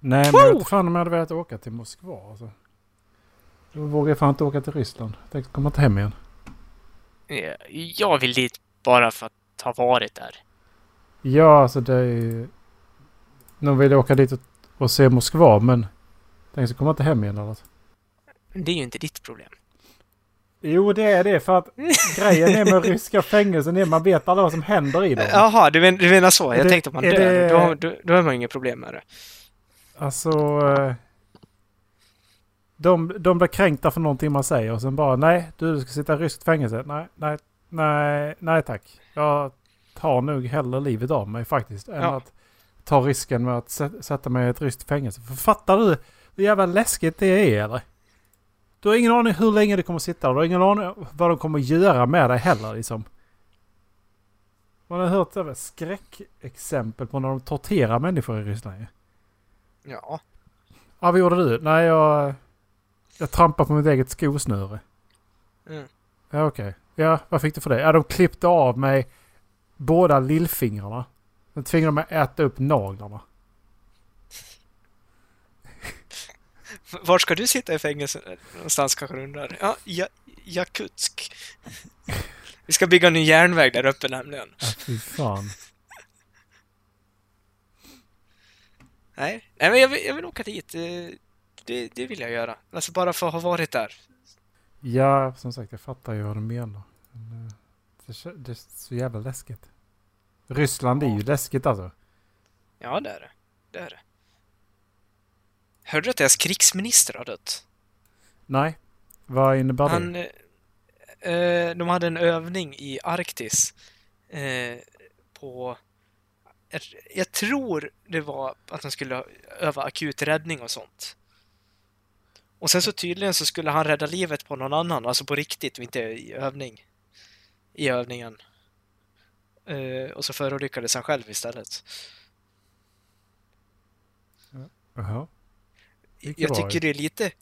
Nej, men jag vet fan om jag hade velat åka till Moskva. Alltså. Då vågar jag fan inte åka till Ryssland. Jag tänkte komma inte hem igen. Eh, Jag vill dit bara för att ha varit där. Ja, alltså det är ju... De vill åka dit och, och se Moskva, men... Tänkte komma inte hem igen eller något. Men det är ju inte ditt problem. Jo, det är det. För att grejen är med ryska fängelsen är man vet aldrig vad som händer i dem. Jaha, du, men, du menar så. Jag det- tänkte om man dör, det- då, har- då, då har man inget problem med det. Alltså... eh, De, de blir kränkta för någonting man säger och sen bara nej, du, ska sitta i ryskt fängelse. Nej, nej, nej, nej tack. Jag tar nog hellre livet av mig faktiskt. Än Ja. att ta risken med att sä- sätta mig i ett ryskt fängelse. För fattar du hur jävla läskigt det är eller? Du har ingen aning hur länge du kommer sitta och du har ingen aning vad de kommer göra med dig heller liksom. Man har hört skräckexempel på när de torterar människor i Ryssland. Ja. Ja, vad gjorde du? Nej, jag... Jag trampade på mitt eget skosnöre. Mm. Ja, okej. Ja, vad fick du för det? Ja, de klippte av mig båda lillfingrarna. Sen tvingade de mig äta upp naglarna. Var ska du sitta i fängelse någonstans kanske du undrar? Ja, ja Jakutsk. Vi ska bygga en ny järnväg där uppe nämligen. Ja, fy fan. Nej, Nej men jag vill, jag vill åka dit. Det, det, det vill jag göra. Alltså bara för att ha varit där. Ja, som sagt, jag fattar ju vad du menar. Men, eh, Det, det är så jävla läskigt. Ryssland är ju läskigt alltså. Ja, det är det. Det är det. Hörde du att deras krigsminister har dött? Nej. Vad innebär Han, det? eh, eh, de hade en övning i Arktis eh, på... Jag, jag tror det var att de skulle öva akut räddning och sånt. Och sen så tydligen så skulle han rädda livet på någon annan, alltså på riktigt och inte i övning. I övningen. Eh, och så förolyckades han själv istället. Jaha. Det Jag tycker det är lite,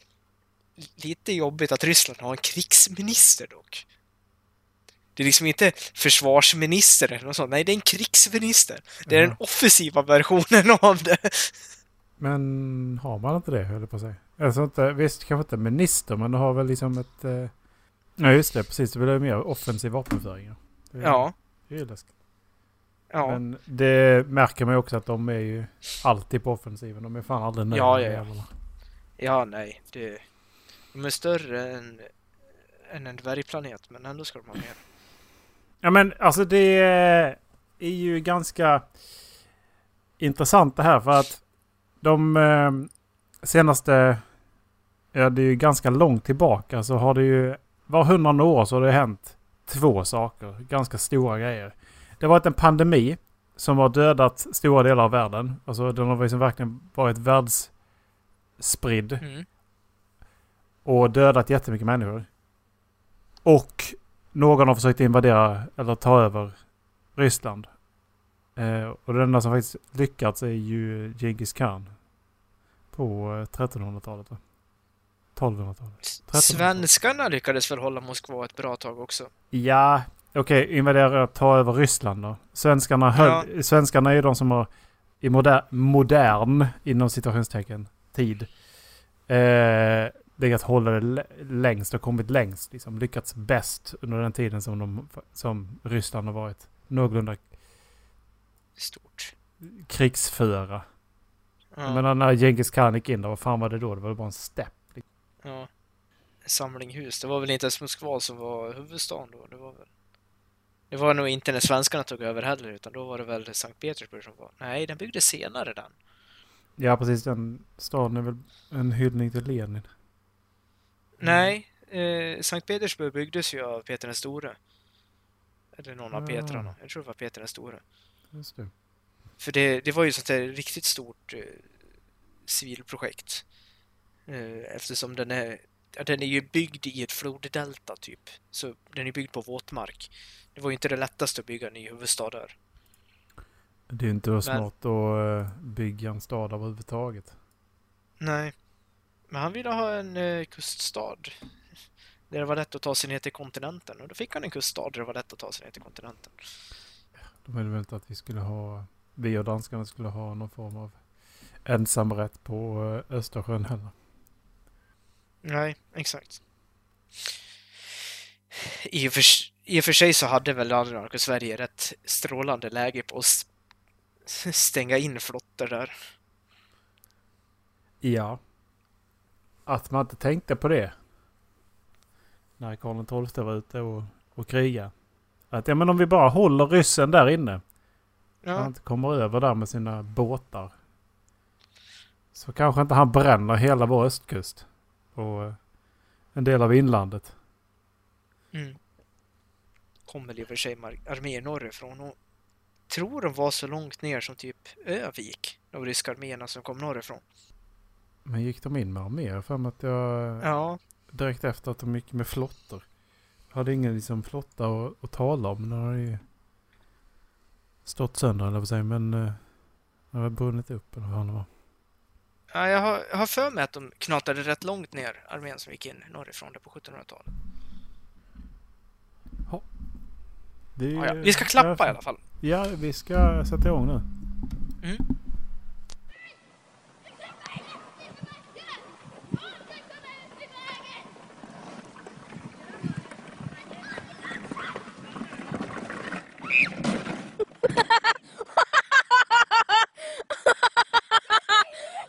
lite jobbigt att Ryssland har en krigsminister dock. Det är liksom inte försvarsminister eller något sånt. Nej, det är en krigsminister. Det är den Jaha. offensiva versionen av det. Men har man inte det, höll jag på att säga. Alltså inte, visst, kanske inte minister, men du har väl liksom ett... Eh... Ja, just det. Precis. Det blir mer offensiv vapenföring. ja. Det är- Ja, Det är ju läskigt. ja. Men det märker man ju också att de är ju alltid på offensiven. De är fan aldrig nöjda. Ja, ja, ja. jävlarna. Ja, nej. Det, de är större än, än en dvärgplanet, men ändå ska de ha mer. Ja men alltså det är ju ganska intressant det här för att de eh, senaste, ja det är ju ganska långt tillbaka så har det ju, var hundrade år så har det hänt två saker, ganska stora grejer. Det har varit en pandemi som har dödat stora delar av världen. Alltså den har liksom verkligen varit världsspridd. Mm. och dödat jättemycket människor. Och någon har försökt invadera eller ta över Ryssland. Eh, och den enda som faktiskt lyckats är ju Genghis khan. På eh, 1300-talet va? 1200-talet. Svenskarna lyckades väl hålla Moskva ett bra tag också. Ja, okej, invadera, ta över Ryssland då. Svenskarna, höll, svenskarna är ju de som har i moder, modern, inom citationstecken, tid eh, legat hålla det lä- längst och kommit längst. Liksom, lyckats bäst under den tiden som, de, som Ryssland har varit någorlunda Stort. krigsföra. Ja, menar när Genghis khan gick in där, vad fan var det då? Det var bara en stepp. ja. En samling hus. Det var väl inte ens Moskva som var huvudstaden då. Det var väl... Det var nog inte när svenskarna tog över heller, utan då var det väl Sankt Petersburg som var... Nej, den byggdes senare den. Ja, precis. Den staden är väl en hyllning till Lenin. Nej, eh, Sankt Petersburg byggdes ju av Peter den store. Eller någon av Ah. Petrarna. Jag tror det var Peter den store. Just det. För det, det var ju ett sånt där riktigt stort eh, civilprojekt. Eh, eftersom den är, ja, den är ju byggd i ett floddelta typ. Så den är byggd på våtmark. Det var ju inte det lättaste att bygga en ny huvudstad där. Det är ju inte smart att eh, bygga en stad överhuvudtaget. Nej. Men han ville ha en eh, kuststad. Där det var lätt att ta sig ner till kontinenten. Och då fick han en kuststad där det var lätt att ta sig ner till kontinenten. De ville väl inte att vi skulle ha, vi och danskarna skulle ha någon form av ensamrätt på eh, Östersjön heller. Nej, exakt. I och, för, I och för sig så hade väl Danmark och Sverige rätt strålande läge på att stänga in flottor där. Ja. Att man inte tänkte på det. När Karl XII var ute och, och krigade. Att ja, men om vi bara håller ryssen där inne. Ja. Han inte kommer över där med sina båtar. Så kanske inte han bränner hela vår östkust. Och eh, en del av inlandet. mm. Kom väl i och för sig arméer norrifrån och tror de var så långt ner som typ Övik, de ryska arméerna som kom norrifrån. Men gick de in med arméer? För att jag... Ja, Direkt efter att de gick med flottor. Hade ingen liksom flotta att, att tala om. Den har ju stått sönder eller vad säger Men eh, den har brunnit upp eller vad det var. ja jag, har, jag har för mig att de knatade rätt långt ner, armén som gick in norrifrån där på 1700-talet. Det är Ja, ja. Vi ska klappa i ja, alla fall. Ja, vi ska sätta igång nu. Mm.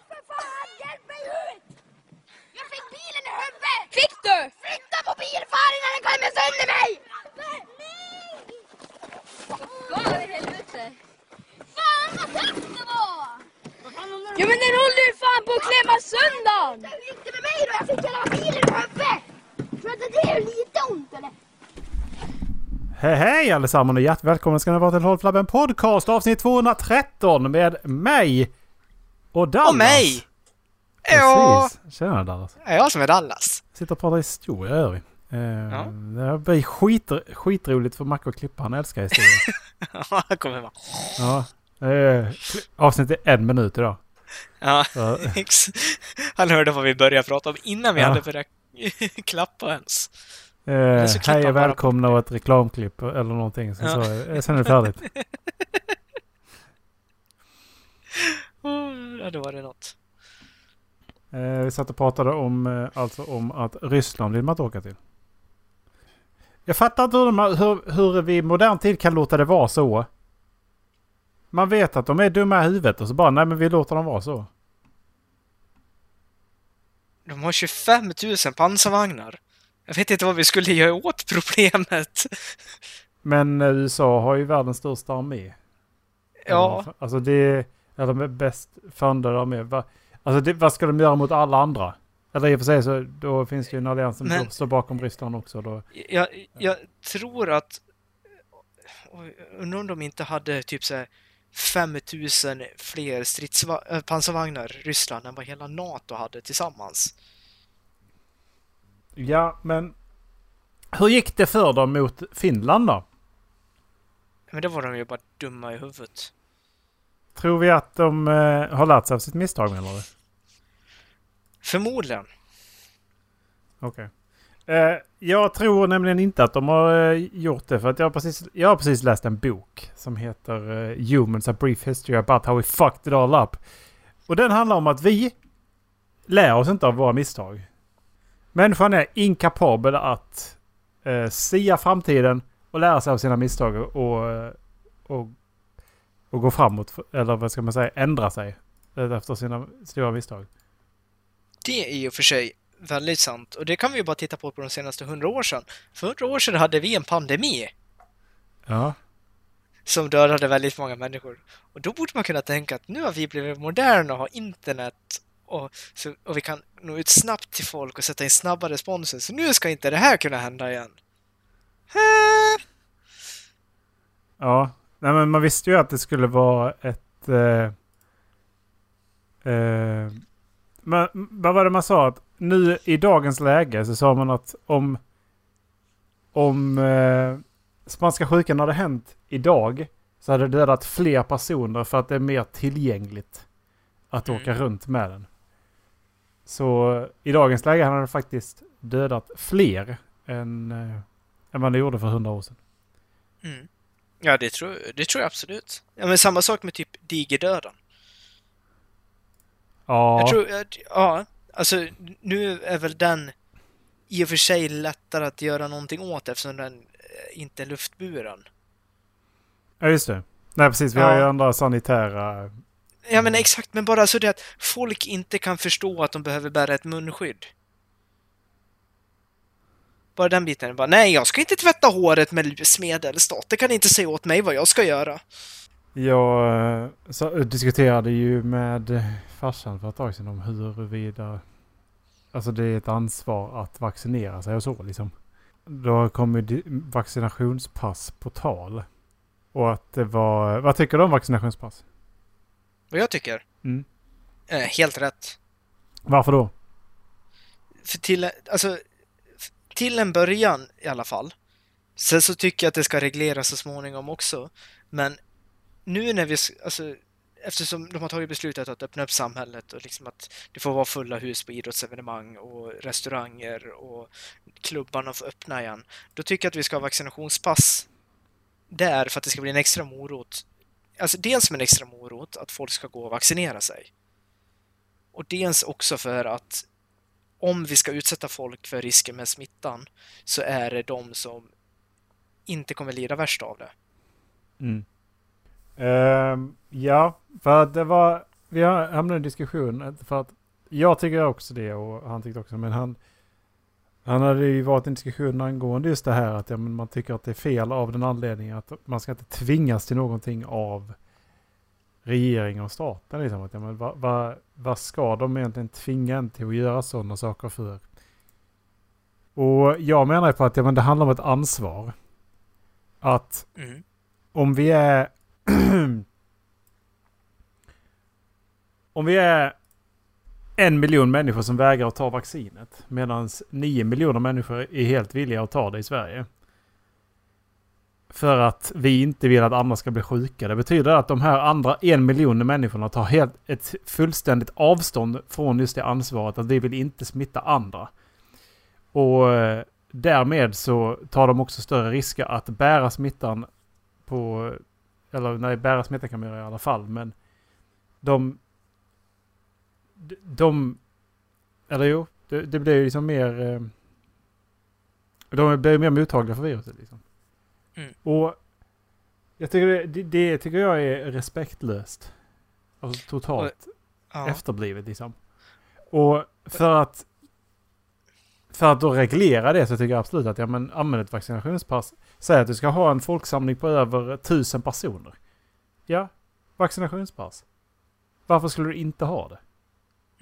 För fan, hjälp mig ut! Jag fick bilen i huvudet! Fick du? Flytta på bilfar innan den klämmer sönder mig! Nej! Vad i helvete? Fan vad högt det var! Ja men den håller ju fan på att klämma sönder! Den inte med mig då, jag fick hela bilen i huvudet! Tror du det är lite ont eller? Hej hej allesammans och hjärtligt välkomna ska ni vara till Håll Flabben Podcast avsnitt 213 med mig och Dallas. Och mig! Ja, Precis. Tjena Dallas. är jag som är Dallas. Sitter och pratar historia gör vi. Eh, Ja. Det blir skit, skitroligt för Macke och Klippa. Han älskar historia. Ja, det kommer vara. ja. Eh, avsnitt är en minut idag. Ja. Han hörde vad vi började prata om innan vi Ja. hade börjat klappa ens. eh, hej och välkomna och ett reklamklipp eller någonting. Sen, Ja. så, är- sen är det färdigt. Oh, ja, då var det något. Eh, vi satt och pratade om, eh, alltså om att Ryssland vill man inte åka till. Jag fattar inte hur, hur, hur vi i modern tid kan låta det vara så. Man vet att de är dumma i huvudet och så bara nej men vi låter dem vara så. De har 25 000 pansarvagnar. Jag vet inte vad vi skulle göra åt problemet. Men eh, USA har ju världens största armé. Ja, Alltså det är de är bäst fundade armé. Alltså det, vad ska de göra mot alla andra? Eller i och för sig så då finns det ju en allians som Men- står bakom Ryssland också. Då. jag, jag tror att... Undrar om de inte hade typ så här 5000 fler stridsva- äh, pansarvagnar Ryssland än vad hela NATO hade tillsammans. Ja men hur gick det för dem mot Finland då? Men det var de ju bara dumma i huvudet. Tror vi att de eh, har lärt sig av sitt misstag menar du? Förmodligen. Okej. Eh, Eh, jag tror nämligen inte att de har eh, gjort det för att jag har precis, jag har precis läst en bok som heter eh, Humans A Brief History About How We Fucked It All Up. Och den handlar om att vi lär oss inte av våra misstag. Människan är inkapabel att eh, sia framtiden och lära sig av sina misstag och, och, och gå framåt. Eller vad ska man säga, ändra sig efter sina stora misstag. Det är ju för sig väldigt sant. Och det kan vi ju bara titta på på de senaste hundra år sedan. För hundra år sedan hade vi en pandemi Ja. som dödade väldigt många människor. Och då borde man kunna tänka att nu har vi blivit moderna och har internet och, så, och vi kan nå ut snabbt till folk och sätta in snabba responser. Så nu ska inte det här kunna hända igen. Äh, Ja, nej men man visste ju att det skulle vara ett... Eh, eh, men, vad var det man sa? Att nu i dagens läge så sa man att om... Om eh, spanska sjukan hade hänt idag så hade det dödat fler personer för att det är mer tillgängligt att Mm. åka runt med den. Så i dagens läge hade det faktiskt dödat fler än, eh, än vad det gjorde för hundra år sedan. Mm. Ja, det tror, det tror jag absolut. Ja, men samma sak med typ digerdöden. Ja, Jag tror, att- ja, alltså nu är väl den i och för sig lättare att göra någonting åt eftersom den eh, inte är luftburen. ja just det. Nej, precis. Vi har ju Ja. andra sanitära... Ja men exakt, men bara så det att folk inte kan förstå att de behöver bära ett munskydd. Bara den biten. Bara, nej, jag ska inte tvätta håret med livsmedel. Staten kan inte säga åt mig vad jag ska göra. Jag eh, så, diskuterade ju med farsan för ett tag sedan om huruvida... Alltså det är ett ansvar att vaccinera sig och så liksom. Då kom ju vaccinationspass på tal. Och att det var... Vad tycker du om vaccinationspass? Vad jag tycker? Mm. Eh, helt rätt. Varför då? För till, alltså, till en början i alla fall. Sen så tycker jag att det ska regleras så småningom också. Men nu när vi, alltså, eftersom de har tagit beslutet att öppna upp samhället och liksom att det får vara fulla hus på idrottsevenemang och restauranger och klubbarna får öppna igen. Då tycker jag att vi ska ha vaccinationspass där för att det ska bli en extra morot. Alltså dels som en extra morot att folk ska gå och vaccinera sig. Och dels också för att om vi ska utsätta folk för risken med smittan så är det de som inte kommer lida värst av det. Mm. Ehm, ja, för att det var... Vi hamnat i en diskussion. För att jag tycker också det och han tyckte också. Men han... Han hade ju varit i en diskussion angående just det här att ja, men man tycker att det är fel av den anledningen att man ska inte tvingas till någonting av regeringen och staten. Liksom. Att, ja, men vad, vad, vad ska de egentligen tvinga en till att göra sådana saker för? Och jag menar ju på att ja, men det handlar om ett ansvar. Att Mm. om vi är... om vi är en miljon människor som vägrar att ta vaccinet medan nio miljoner människor är helt villiga att ta det i Sverige. För att vi inte vill att andra ska bli sjuka. Det betyder att de här andra en miljoner människorna tar helt ett fullständigt avstånd från just det ansvaret att vi vill inte smitta andra. Och eh, därmed så tar de också större risker att bära smittan på... Eller nej, bära smittan kan man göra i alla fall. Men de... de-. Eller jo, det, det blir ju liksom mer... eh, De blir mer mottagliga för viruset liksom. Mm. Och jag tycker det, det, det tycker jag är respektlöst. Alltså totalt Ja. efterblivet liksom. Och för att för att då reglera det så tycker jag absolut att ja, men använd ett vaccinationspass. Säg att du ska ha en folksamling på över tusen personer. Ja, vaccinationspass. Varför skulle du inte ha det?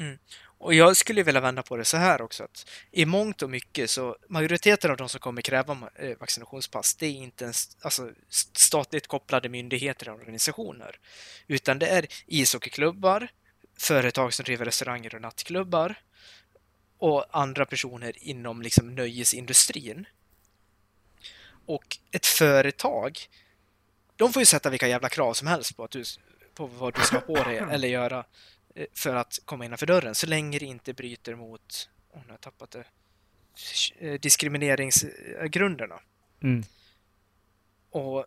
Mm. Och jag skulle vilja vända på det så här också att i mångt och mycket så majoriteten av de som kommer kräva eh, vaccinationspass det är inte ens alltså, statligt kopplade myndigheter och organisationer utan det är ishockeyklubbar, företag som driver restauranger och nattklubbar och andra personer inom liksom nöjesindustrin. Och ett företag, de får ju sätta vilka jävla krav som helst på, att du, på vad du ska på dig eller göra eh, för att komma innanför dörren, så länge det inte bryter mot, åh, nu har jag tappat det, Eh, diskrimineringsgrunderna. Mm. Och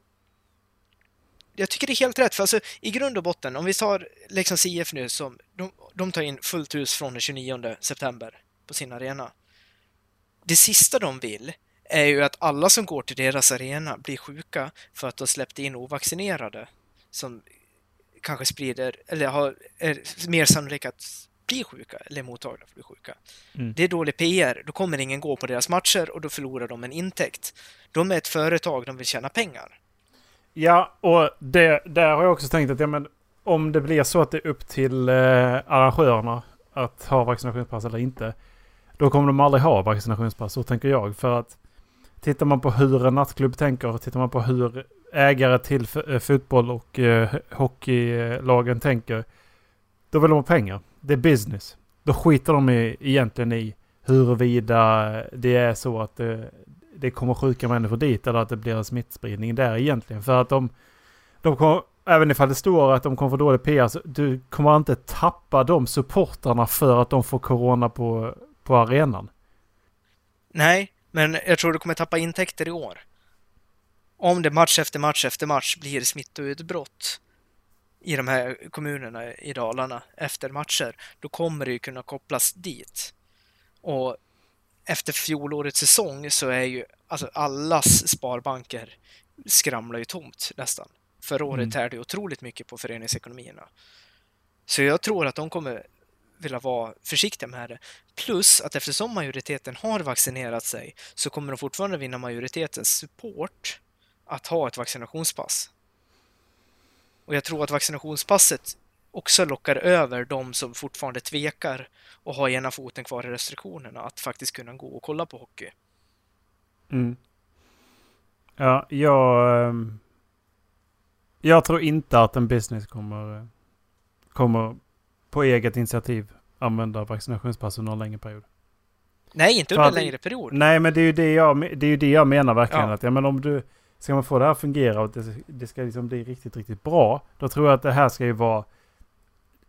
jag tycker det är helt rätt, för alltså i grund och botten, om vi tar Leksands IF nu som, de, de tar in fullt hus från den 29 september på sin arena. Det sista de vill är ju att alla som går till deras arena blir sjuka för att de släppte in ovaccinerade som kanske sprider, eller har, är mer sannolikt att bli sjuka eller mottagliga för att bli sjuka. Mm. Det är dålig PR, då kommer ingen gå på deras matcher och då förlorar de en intäkt. De är ett företag, de vill tjäna pengar. Ja, och det, där har jag också tänkt att ja, men, om det blir så att det är upp till eh, arrangörerna att ha vaccinationspass eller inte. Då kommer de aldrig ha vaccinationspass, så tänker jag. För att tittar man på hur en nattklubb tänker, tittar man på hur ägare till eh, fotboll och eh, hockeylagen tänker. Då vill de ha pengar. Det är business. Då skiter de i, egentligen i huruvida det är så att det, det kommer sjuka människor dit eller att det blir en smittspridning där egentligen. För att de, de kommer, även ifall det står att de kommer få dålig PR, så du kommer inte tappa de supportarna för att de får corona på, på arenan. Nej, men jag tror du kommer tappa intäkter i år. Om det match efter match efter match blir smittoutbrott i de här kommunerna i Dalarna efter matcher, då kommer det ju kunna kopplas dit. Och efter fjolårets säsong så är ju alltså allas sparbanker skramlar ju tomt nästan. Förra året Mm. tärde otroligt mycket på föreningsekonomierna. Så jag tror att de kommer vilja vara försiktiga med det. Plus att eftersom majoriteten har vaccinerat sig så kommer de fortfarande vinna majoritetens support att ha ett vaccinationspass. Och jag tror att vaccinationspasset också lockar över de som fortfarande tvekar och har ena foten kvar i restriktionerna att faktiskt kunna gå och kolla på hockey. Mm. Ja, jag... Ehm, jag tror inte att en business kommer, kommer på eget initiativ använda vaccinationspass under en längre period. Nej, inte under en längre period. Nej, men det är ju det jag, det är det jag menar verkligen. Ja. Att, ja, men om du, ska man få det här att fungera och det, det ska liksom bli riktigt, riktigt bra. Då tror jag att det här ska ju vara...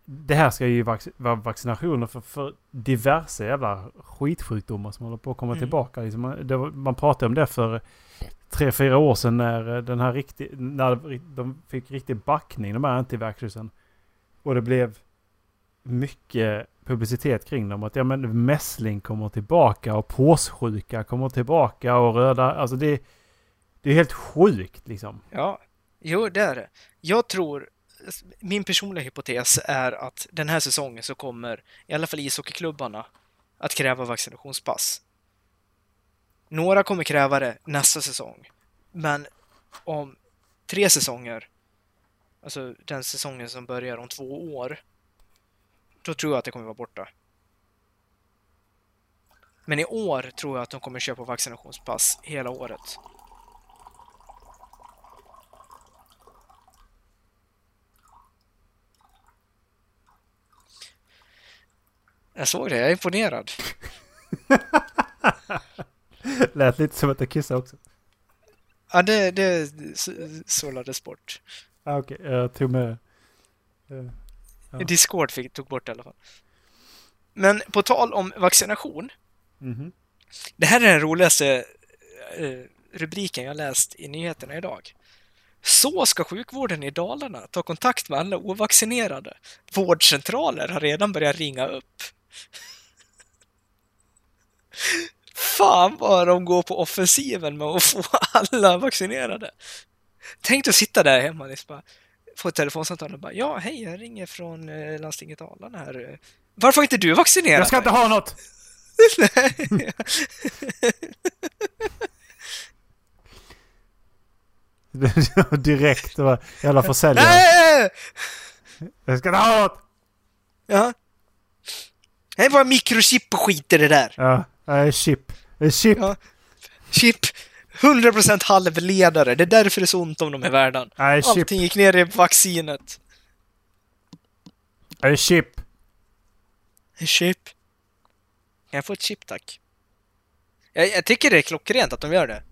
Det här ska ju vac, vara vaccinationer för, för diverse jävla skitsjukdomar som håller på att komma Mm. tillbaka. Liksom man, det, man pratade om det för tre, fyra år sedan när eh, den här riktigt, när de fick riktig backning, de här antivaxxersen. Och det blev mycket publicitet kring dem. Att ja men mässling kommer tillbaka och påssjuka kommer tillbaka och röda, alltså det, det är helt sjukt liksom. Ja, jo, det är det. Jag tror, min personliga hypotes är att den här säsongen så kommer i alla fall ishockeyklubbarna att kräva vaccinationspass. Några kommer kräva det nästa säsong, men om tre säsonger, alltså den säsongen som börjar om två år, då tror jag att det kommer vara borta. Men i år tror jag att de kommer köpa vaccinationspass hela året. Jag såg det, jag är imponerad. Lät lite som att jag kissade också. Ja, det, det sållades bort. Ah, Okej, jag tog med... Ja. Discord fick, tog bort det i alla fall. Men på tal om vaccination. mhm. Det här är den roligaste eh, rubriken jag läst i nyheterna idag. Så ska sjukvården i Dalarna ta kontakt med alla ovaccinerade. Vårdcentraler har redan börjat ringa upp. Fan vad de går på offensiven med att få alla vaccinerade. Tänk att sitta där hemma och bara få ett telefonsamtal och bara ja, hej, jag ringer från eh, landstinget Dalarna här. Varför har inte du vaccinerat Jag ska inte dig?" ha något! Direkt, det var jävla försäljare. Nej! Jag ska inte ha något! Ja. Det bara mikrochip och skit i det där. Ja, det är chip. Det är chip. Ja. Chip. 100% halvledare. Det är därför det är så ont om dem i världen. Det är chip. Allting gick ner i vaccinet. Det är chip. En chip. Kan jag få ett chip tack? Jag, jag tycker det är klockrent att de gör det.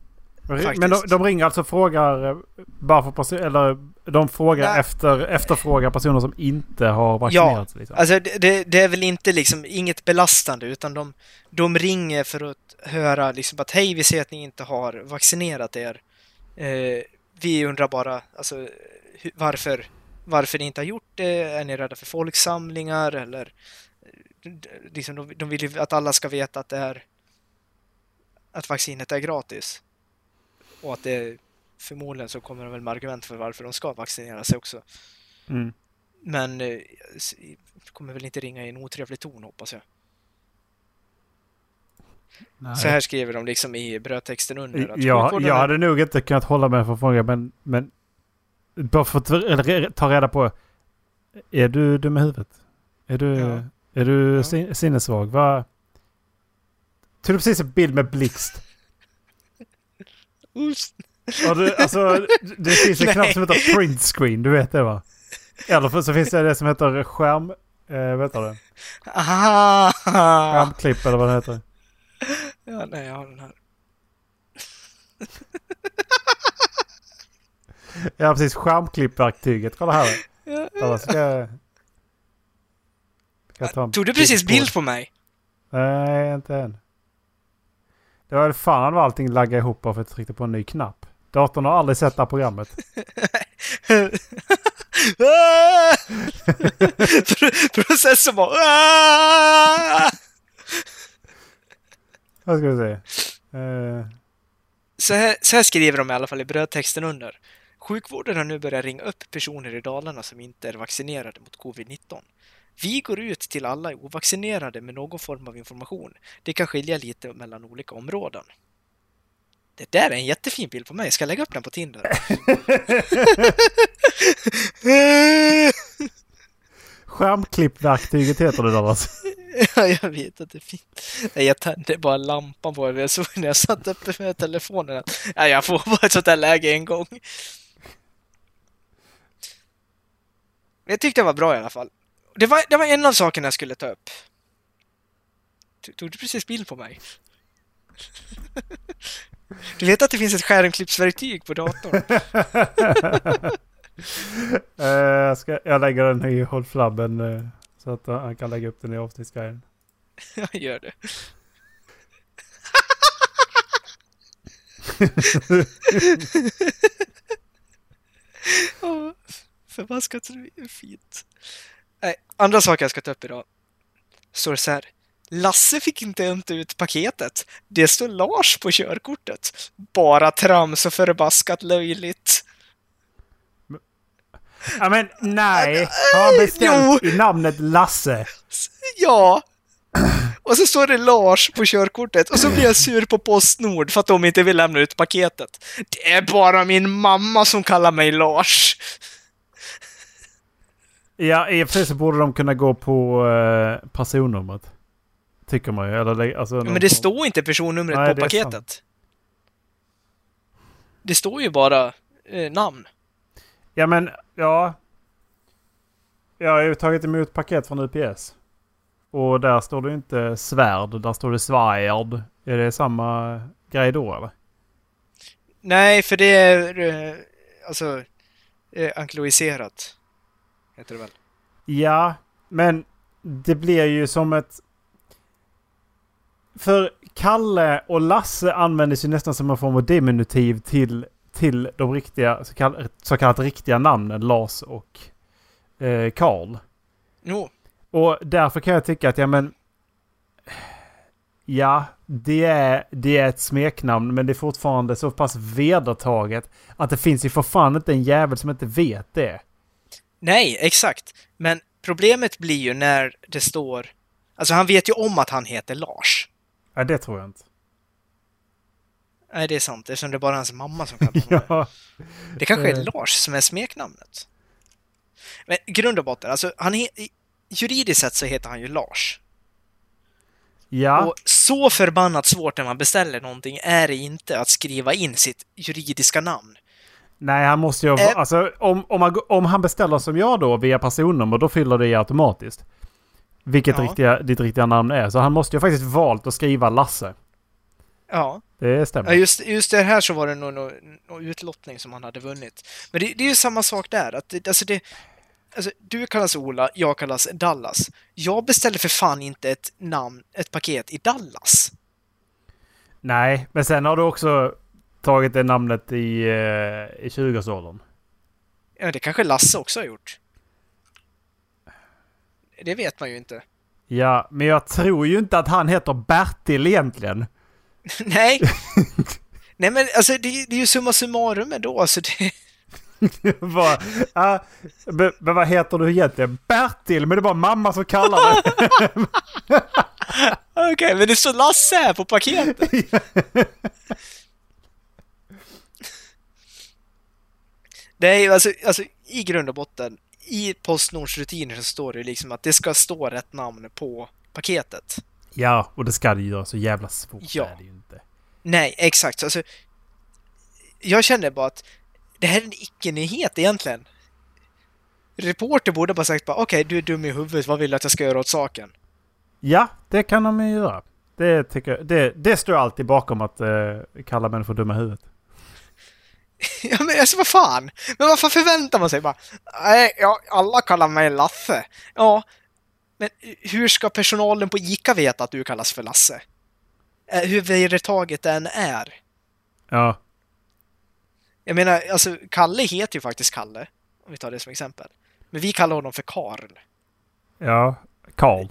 Faktiskt. Men de, de ringer alltså och frågar eh, bara för person, eller de frågar Nej. efter, efterfrågar personer som inte har vaccinerats. Liksom. Alltså det, det, är väl inte liksom inget belastande utan de, de ringer för att höra liksom att hej, vi ser att ni inte har vaccinerat er. Eh, vi undrar bara alltså, varför, varför ni inte har gjort det. Är ni rädda för folksamlingar eller eh, liksom, de, de vill ju att alla ska veta att det är att vaccinet är gratis. Och att det förmodligen så kommer de väl med argument för varför de ska vaccinera sig också. Mm. Men eh, kommer väl inte ringa i en otrevlig ton hoppas jag. Nej. Så här skriver de liksom i brödtexten under. Att jag, sjukvården jag hade nog inte kunnat hålla mig från frågan men, men bara för att ta reda på. Är du dum i huvudet? Är du, Ja. är du Ja. sin, sinnessvag? Vad... Tog du precis en bild med blixt? Och du, alltså, det finns en knapp som heter print screen, du vet det va? Eller så finns det det som heter skärm... Eh, vet du det? Aha! Skärmklipp eller vad det heter. Ja, nej, jag har den här. Ja precis, skärmklippverktyget. Kolla här. Ja, Eller ska jag... Ska jag Tog du precis bild på mig? Nej, inte än. Det var fan vad allting laggade ihop för att jag tryckte på en ny knapp. Datorn har aldrig sett det här programmet. Processorn bara... Vad ska vi se? Eh, Så här, så här skriver de i alla fall i brödtexten under. Sjukvården har nu börjat ringa upp personer i Dalarna som inte är vaccinerade mot covid-19. Vi går ut till alla ovaccinerade med någon form av information. Det kan skilja lite mellan olika områden. Det där är en jättefin bild på mig. Ska jag lägga upp den på Tinder? skärmklippverktyget heter det Dallas. ja, jag vet att det är fint. Nej, Jag tände bara lampan på det. Jag såg när jag satt uppe med telefonen att ja, jag får bara ett sånt här läge en gång. Jag tyckte det var bra i alla fall. Det var, det var en av sakerna jag skulle ta upp. Tog- du precis bild på mig? Du vet att det finns ett skärmklippsverktyg på datorn? Eh, jag, ska, jag lägger den i Håll Flabben eh, så att han kan lägga upp den i avsnittsguiden. Jag gör det. Åh, Förbaskat fint. Nej, andra saker jag ska ta upp idag. Står det så här. Lasse fick inte hämta ut paketet. Det står Lars på körkortet. Bara trams och förbaskat löjligt. Ja men nej! Har han bestämt i namnet Lasse? Ja! Och så står det Lars på körkortet och så blir jag sur på Postnord för att de inte vill lämna ut paketet. Det är bara min mamma som kallar mig Lars. Ja, i och för sig så borde de kunna gå på eh, personnumret. Tycker man ju. Eller, alltså, Men det står inte personnumret Nej, på paketet. sant. Det står ju bara eh, namn. Ja men, ja. Jag har ju tagit emot paket från UPS. Och där står det inte svärd, där står det svärd. Är det samma grej då eller? Nej, för det är eh, alltså eh, ankloiserat. Heter det väl? Ja, men det blir ju som ett... För Kalle och Lasse användes ju nästan som en form av diminutiv till, till de riktiga, så, kall, så kallat riktiga namnen Lars och eh, Karl. Jo, Och därför kan jag tycka att, ja men... Ja, det är, det är ett smeknamn men det är fortfarande så pass vedertaget att det finns ju för fan inte en jävel som inte vet det. Nej, exakt. Men problemet blir ju när det står... Alltså han vet ju om att han heter Lars. Ja, det tror jag inte. Nej, det är sant. Eftersom det är bara hans mamma som kallar honom det. Ja, Det kanske är Eh. Lars som är smeknamnet. Men grund och botten, alltså han he- juridiskt sett så heter han ju Lars. ja. Och så förbannat svårt när man beställer någonting är det inte att skriva in sitt juridiska namn. Nej, han måste ju... Eh. Alltså, om, om, går- om han beställer som jag då via personnummer, då fyller det i automatiskt. Vilket Ja. riktiga, ditt riktiga namn är. Så han måste ju faktiskt valt att skriva Lasse. Ja, Det stämmer. ja just, just det här så var det nog någon, någon utlottning som han hade vunnit. Men det, det är ju samma sak där. Att det, alltså det, alltså du kallas Ola, jag kallas Dallas. Jag beställer för fan inte ett namn, ett paket i Dallas. Nej, men sen har du också tagit det namnet i, eh, i 20-årsåldern. Ja, det kanske Lasse också har gjort. Det vet man ju inte. Ja, men jag tror ju inte att han heter Bertil egentligen. Nej. Nej men alltså det, det är ju summa summarum ändå. Alltså det, Vad- ah, men, men vad heter du egentligen? Bertil, men det bara mamma som kallar det. Okej, men det står Lasse här på paketet. Det är ju alltså, alltså i grund och botten, i Postnords rutiner så står det liksom att det ska stå rätt namn på paketet. ja, och det ska det ju göra så jävla svårt. Ja. är det ju inte. Nej, exakt. Alltså, jag känner bara att det här är en icke-nyhet egentligen. Reporter borde bara sagt bara okej, du är dum i huvudet, vad vill du att jag ska göra åt saken? Ja, det kan de ju göra. Det, tycker jag, det, det står alltid bakom att eh, kalla människor dumma i huvudet. Ja men alltså vad fan! Men varför förväntar man sig bara Nej, ja, alla kallar mig Laffe. Ja, men hur ska personalen på ICA veta att du kallas för Lasse? Eh, Hur vedertaget den är. Ja, Jag menar, alltså Kalle heter ju faktiskt Kalle. Om vi tar det som exempel. Men vi kallar honom för Karl. Ja, Karl.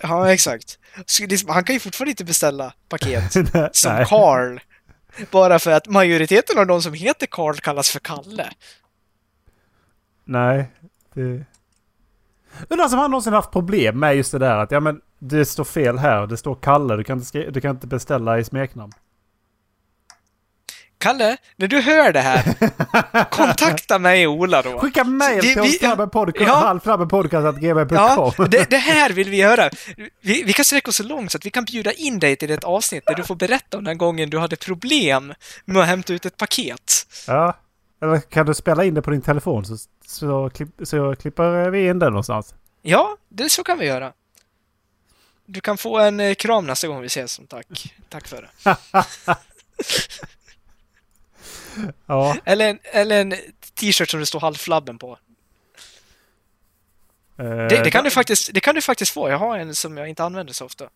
Ja, exakt. Så liksom, han kan ju fortfarande inte beställa paket som. Karl. Bara för att majoriteten av de som heter Karl kallas för Kalle. Nej. Det... Undrar om han någonsin haft problem med just det där att ja men det står fel här. Det står Kalle. Du kan inte, skri- du kan inte beställa i smeknamn. Kalle, när du hör det här, kontakta mig och Ola då. Skicka Det- till oss flabben podcast, ja. Ja, det, det här vill vi göra. Vi, vi kan sträcka oss så långt så att vi kan bjuda in dig till ett avsnitt där du får berätta om den gången du hade problem med att hämta ut ett paket. Ja. Eller kan du spela in det på din telefon så, så, så klipper vi in det någonstans. Ja, det så kan vi göra. Du kan få en eh, kram nästa gång vi ses som tack. Tack för det. Ja. Eller en, eller en t-shirt som det står halvflabben på. eh, Det, det, kan du faktiskt, det kan du faktiskt få. Jag har en som jag inte använder så ofta.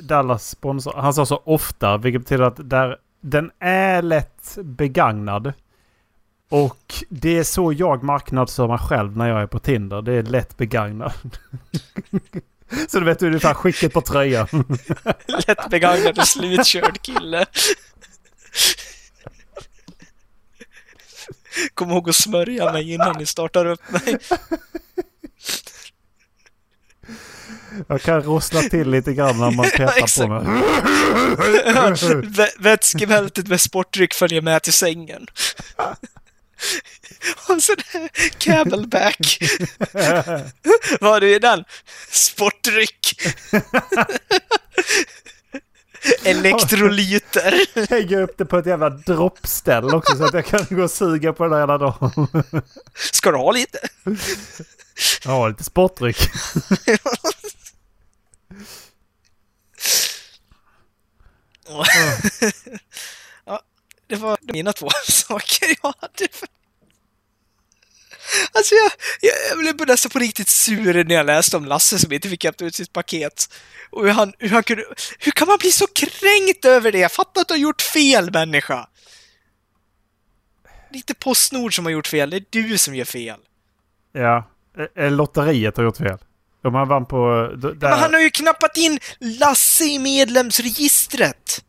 Dallas sponsor. Han sa så ofta, vilket betyder att där, den är lätt begagnad. Och det är så jag marknadsför mig själv när jag är på Tinder. Det är lätt begagnad. så du vet ungefär skicket på tröjan. Lätt begagnad och slutkörd kille. Kom ihåg att smörja mig innan ni startar upp mig. Jag kan rossla till lite grann när man petar på mig. Vä- Vätskebältet med sportdryck följer med till sängen. Och där camelback. Vad har du i den? Sportdryck. Elektrolyter. Hänger upp det på ett jävla droppställ också så att jag kan gå och suga på det hela dagen. Ska du ha lite? Ja, lite sportdryck. ja, det var mina två saker jag hade. För... Alltså jag, jag, jag blev nästan på riktigt sur när jag läste om Lasse som inte fick hämta ut sitt paket. Och hur han, hur han kunde... Hur kan man bli så kränkt över det? Jag fattar att du har gjort fel, människa! Det är inte Postnord som har gjort fel, det är du som gör fel. Ja. Eh, Lotteriet har gjort fel. De har vann på... d- Där. Men han har ju knappat in Lasse i medlemsregistret!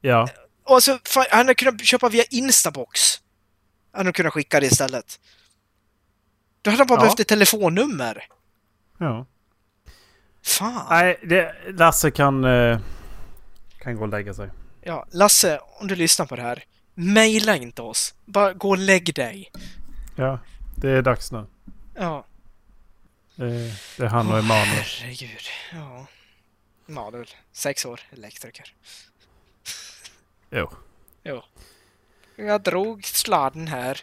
Ja. Och alltså, fan, han hade kunnat köpa via Instabox. Han hade kunnat skicka det istället. Då hade han bara Ja. behövt ett telefonnummer. ja. Fan. Nej, det, Lasse kan... Eh, kan gå och lägga sig. Ja, Lasse, om du lyssnar på det här. Maila inte oss. Bara gå och lägg dig. Ja, det är dags nu. Ja. Det, det är han och Emanuel. Herregud. Ja. Emanuel, sex år, elektriker. Jo. Jo. Jag drog sladden här.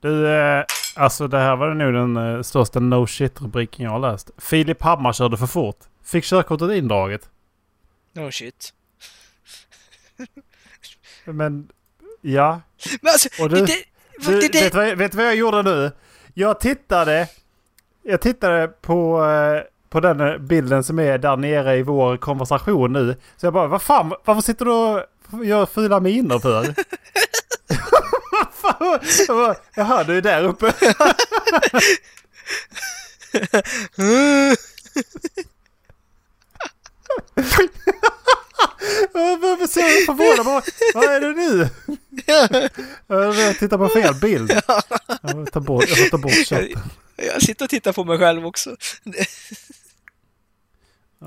Du, eh, alltså det här var nog den eh, största no shit-rubriken jag har läst. Filip Hammar körde för fort. Fick körkortet indraget. No shit. Men, ja. Men alltså, Och du- det, Du, det, det, vet, du vad, jag- vet du vad jag gjorde nu? Jag tittade... Jag tittade på, eh, på den bilden som är där nere i vår konversation nu. Så jag bara, vad fan, varför sitter du och gör fula miner för? Jag bara, Jaha, du är där uppe. Jag var så förvånad. Vad, vad är det nu? Jag tittar på fel bild. Jag får ta bort, jag får ta bort chatten. jag sitter och tittar på mig själv också.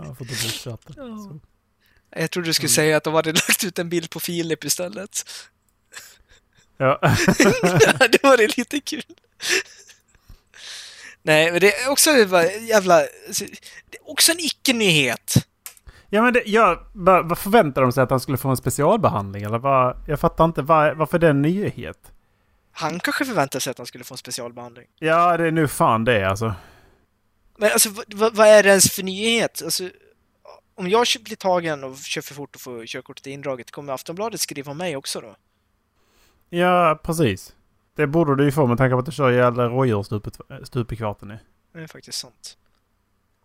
Ja, jag bort chatten. Så. Jag trodde du Mm. skulle säga att de hade lagt ut en bild på Filip istället. Ja. det var det lite kul. Nej, men det är också jävla... Det är också en icke-nyhet. ja, men det, ja, vad, vad förväntade de sig att han skulle få en specialbehandling? Eller vad, jag fattar inte. Vad, varför det är en nyhet? Han kanske förväntade sig att han skulle få en specialbehandling. Ja, det är nu fan det alltså. Men alltså, vad, vad- är det ens för nyhet? Alltså, om jag blir tagen och kör för fort och får körkortet indraget, kommer Aftonbladet skriva om mig också då? Ja, precis. Det borde du ju få med tanke på att du kör ihjäl rådjur stup i kvarten. i. Det är faktiskt sant.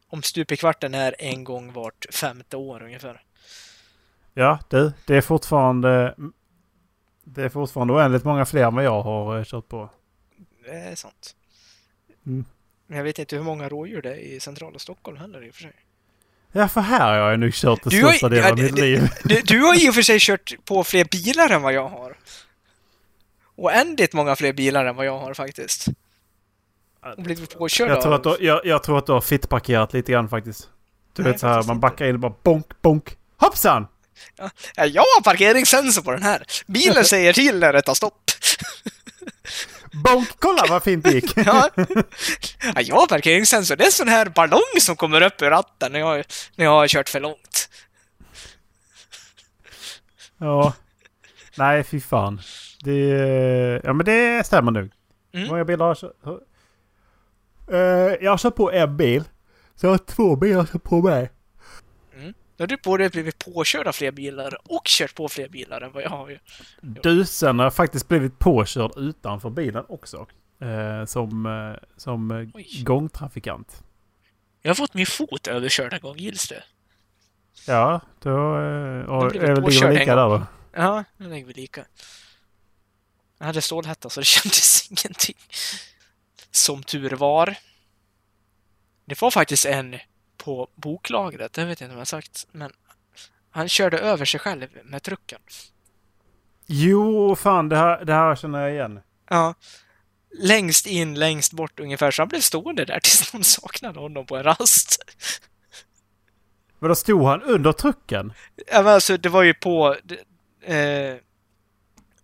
Om stup i kvarten är en gång vart femte år ungefär. Ja, du. Det är fortfarande... Det är fortfarande oändligt många fler än vad jag har eh, kört på. Det är sant. Mm. Jag vet inte hur många rådjur det är i centrala Stockholm heller i och för sig. Ja, för här har jag nog kört har- största delen ja, av mitt liv. Du, du har i och för sig kört på fler bilar än vad jag har. Oändligt många fler bilar än vad jag har faktiskt. Och blivit påkörd Jag tror, att du, jag, jag tror att du har fittparkerat lite grann faktiskt. Du Nej, vet så här, man backar in och bara bonk, bonk. Hoppsan! Ja, jag har parkeringssensor på den här. Bilen säger till när det tar stopp. Bonk! Kolla vad fint det gick! Ja. Ja, jag har parkeringssensor. Det är en sån här ballong som kommer upp ur ratten när jag, när jag har kört för långt. ja. Nej, fy fan. Det... Ja, men det stämmer nog. Mm. många bilar har? Eh, jag har kört på en bil. Så jag har två bilar köra på mig. Då har du både blivit påkörd av fler bilar och kört på fler bilar än vad jag har ju. Du, sen har jag faktiskt blivit påkörd utanför bilen också. Eh, som eh, som eh, Oj. gångtrafikant. Jag har fått min fot överkörd en gång, gills det? Ja, då eh, och, Då är väl väl en lika där då. Ja, nu lägger vi lika. Jag hade stålhätta så det kändes ingenting. Som tur var. Det var faktiskt en på boklagret, det vet jag inte om jag har sagt, men han körde över sig själv med trucken. Jo, fan det här, det här känner jag igen. Ja. Längst in, längst bort ungefär, så han blev stående där tills någon saknade honom på en rast. Men då stod han under trucken? Ja, men alltså, det var ju på... Eh,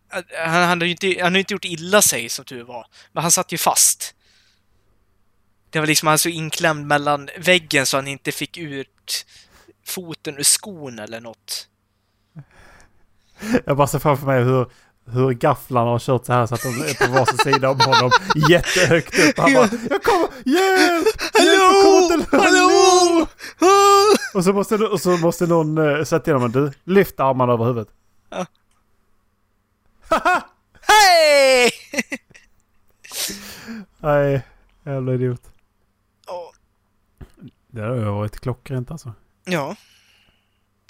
han, han, hade ju inte, han hade inte gjort illa sig, som tur var. Men han satt ju fast. Det var liksom han så inklämd mellan väggen så han inte fick ut foten ur skon eller något. Jag bara ser framför mig hur, hur gafflarna har kört så här så att de är på varsin sida om honom. Jättehögt upp. Han bara Jag kommer! Hjälp! Hjälp! Inte Hallå! Och så måste, och så måste någon uh, säga till honom du, lyft armarna över huvudet. Hej! Nej, jävla idiot. Det har varit klockrent alltså. Ja.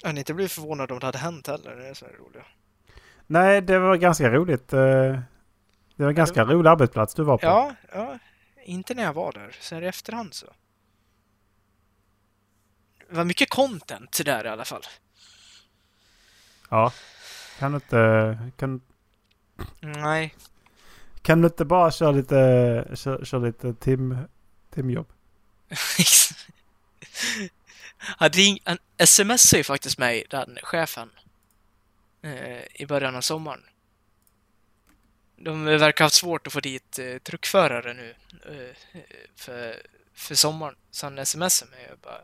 Jag hade inte blivit förvånad om det hade hänt heller. Det är så här roliga. Nej, det var ganska roligt. eh, Det var en ganska rolig arbetsplats du var på. Ja, ja. Inte när jag var där. Sen i efterhand så. Det var mycket content där i alla fall. Ja. Kan du inte... Kan, Nej. kan du inte bara köra lite, köra, köra lite tim, timjobb? Han, ring, han smsade ju faktiskt mig, den chefen, eh, i början av sommaren. De verkar ha haft svårt att få dit eh, truckförare nu eh, för, för sommaren. Så han smsade mig och bara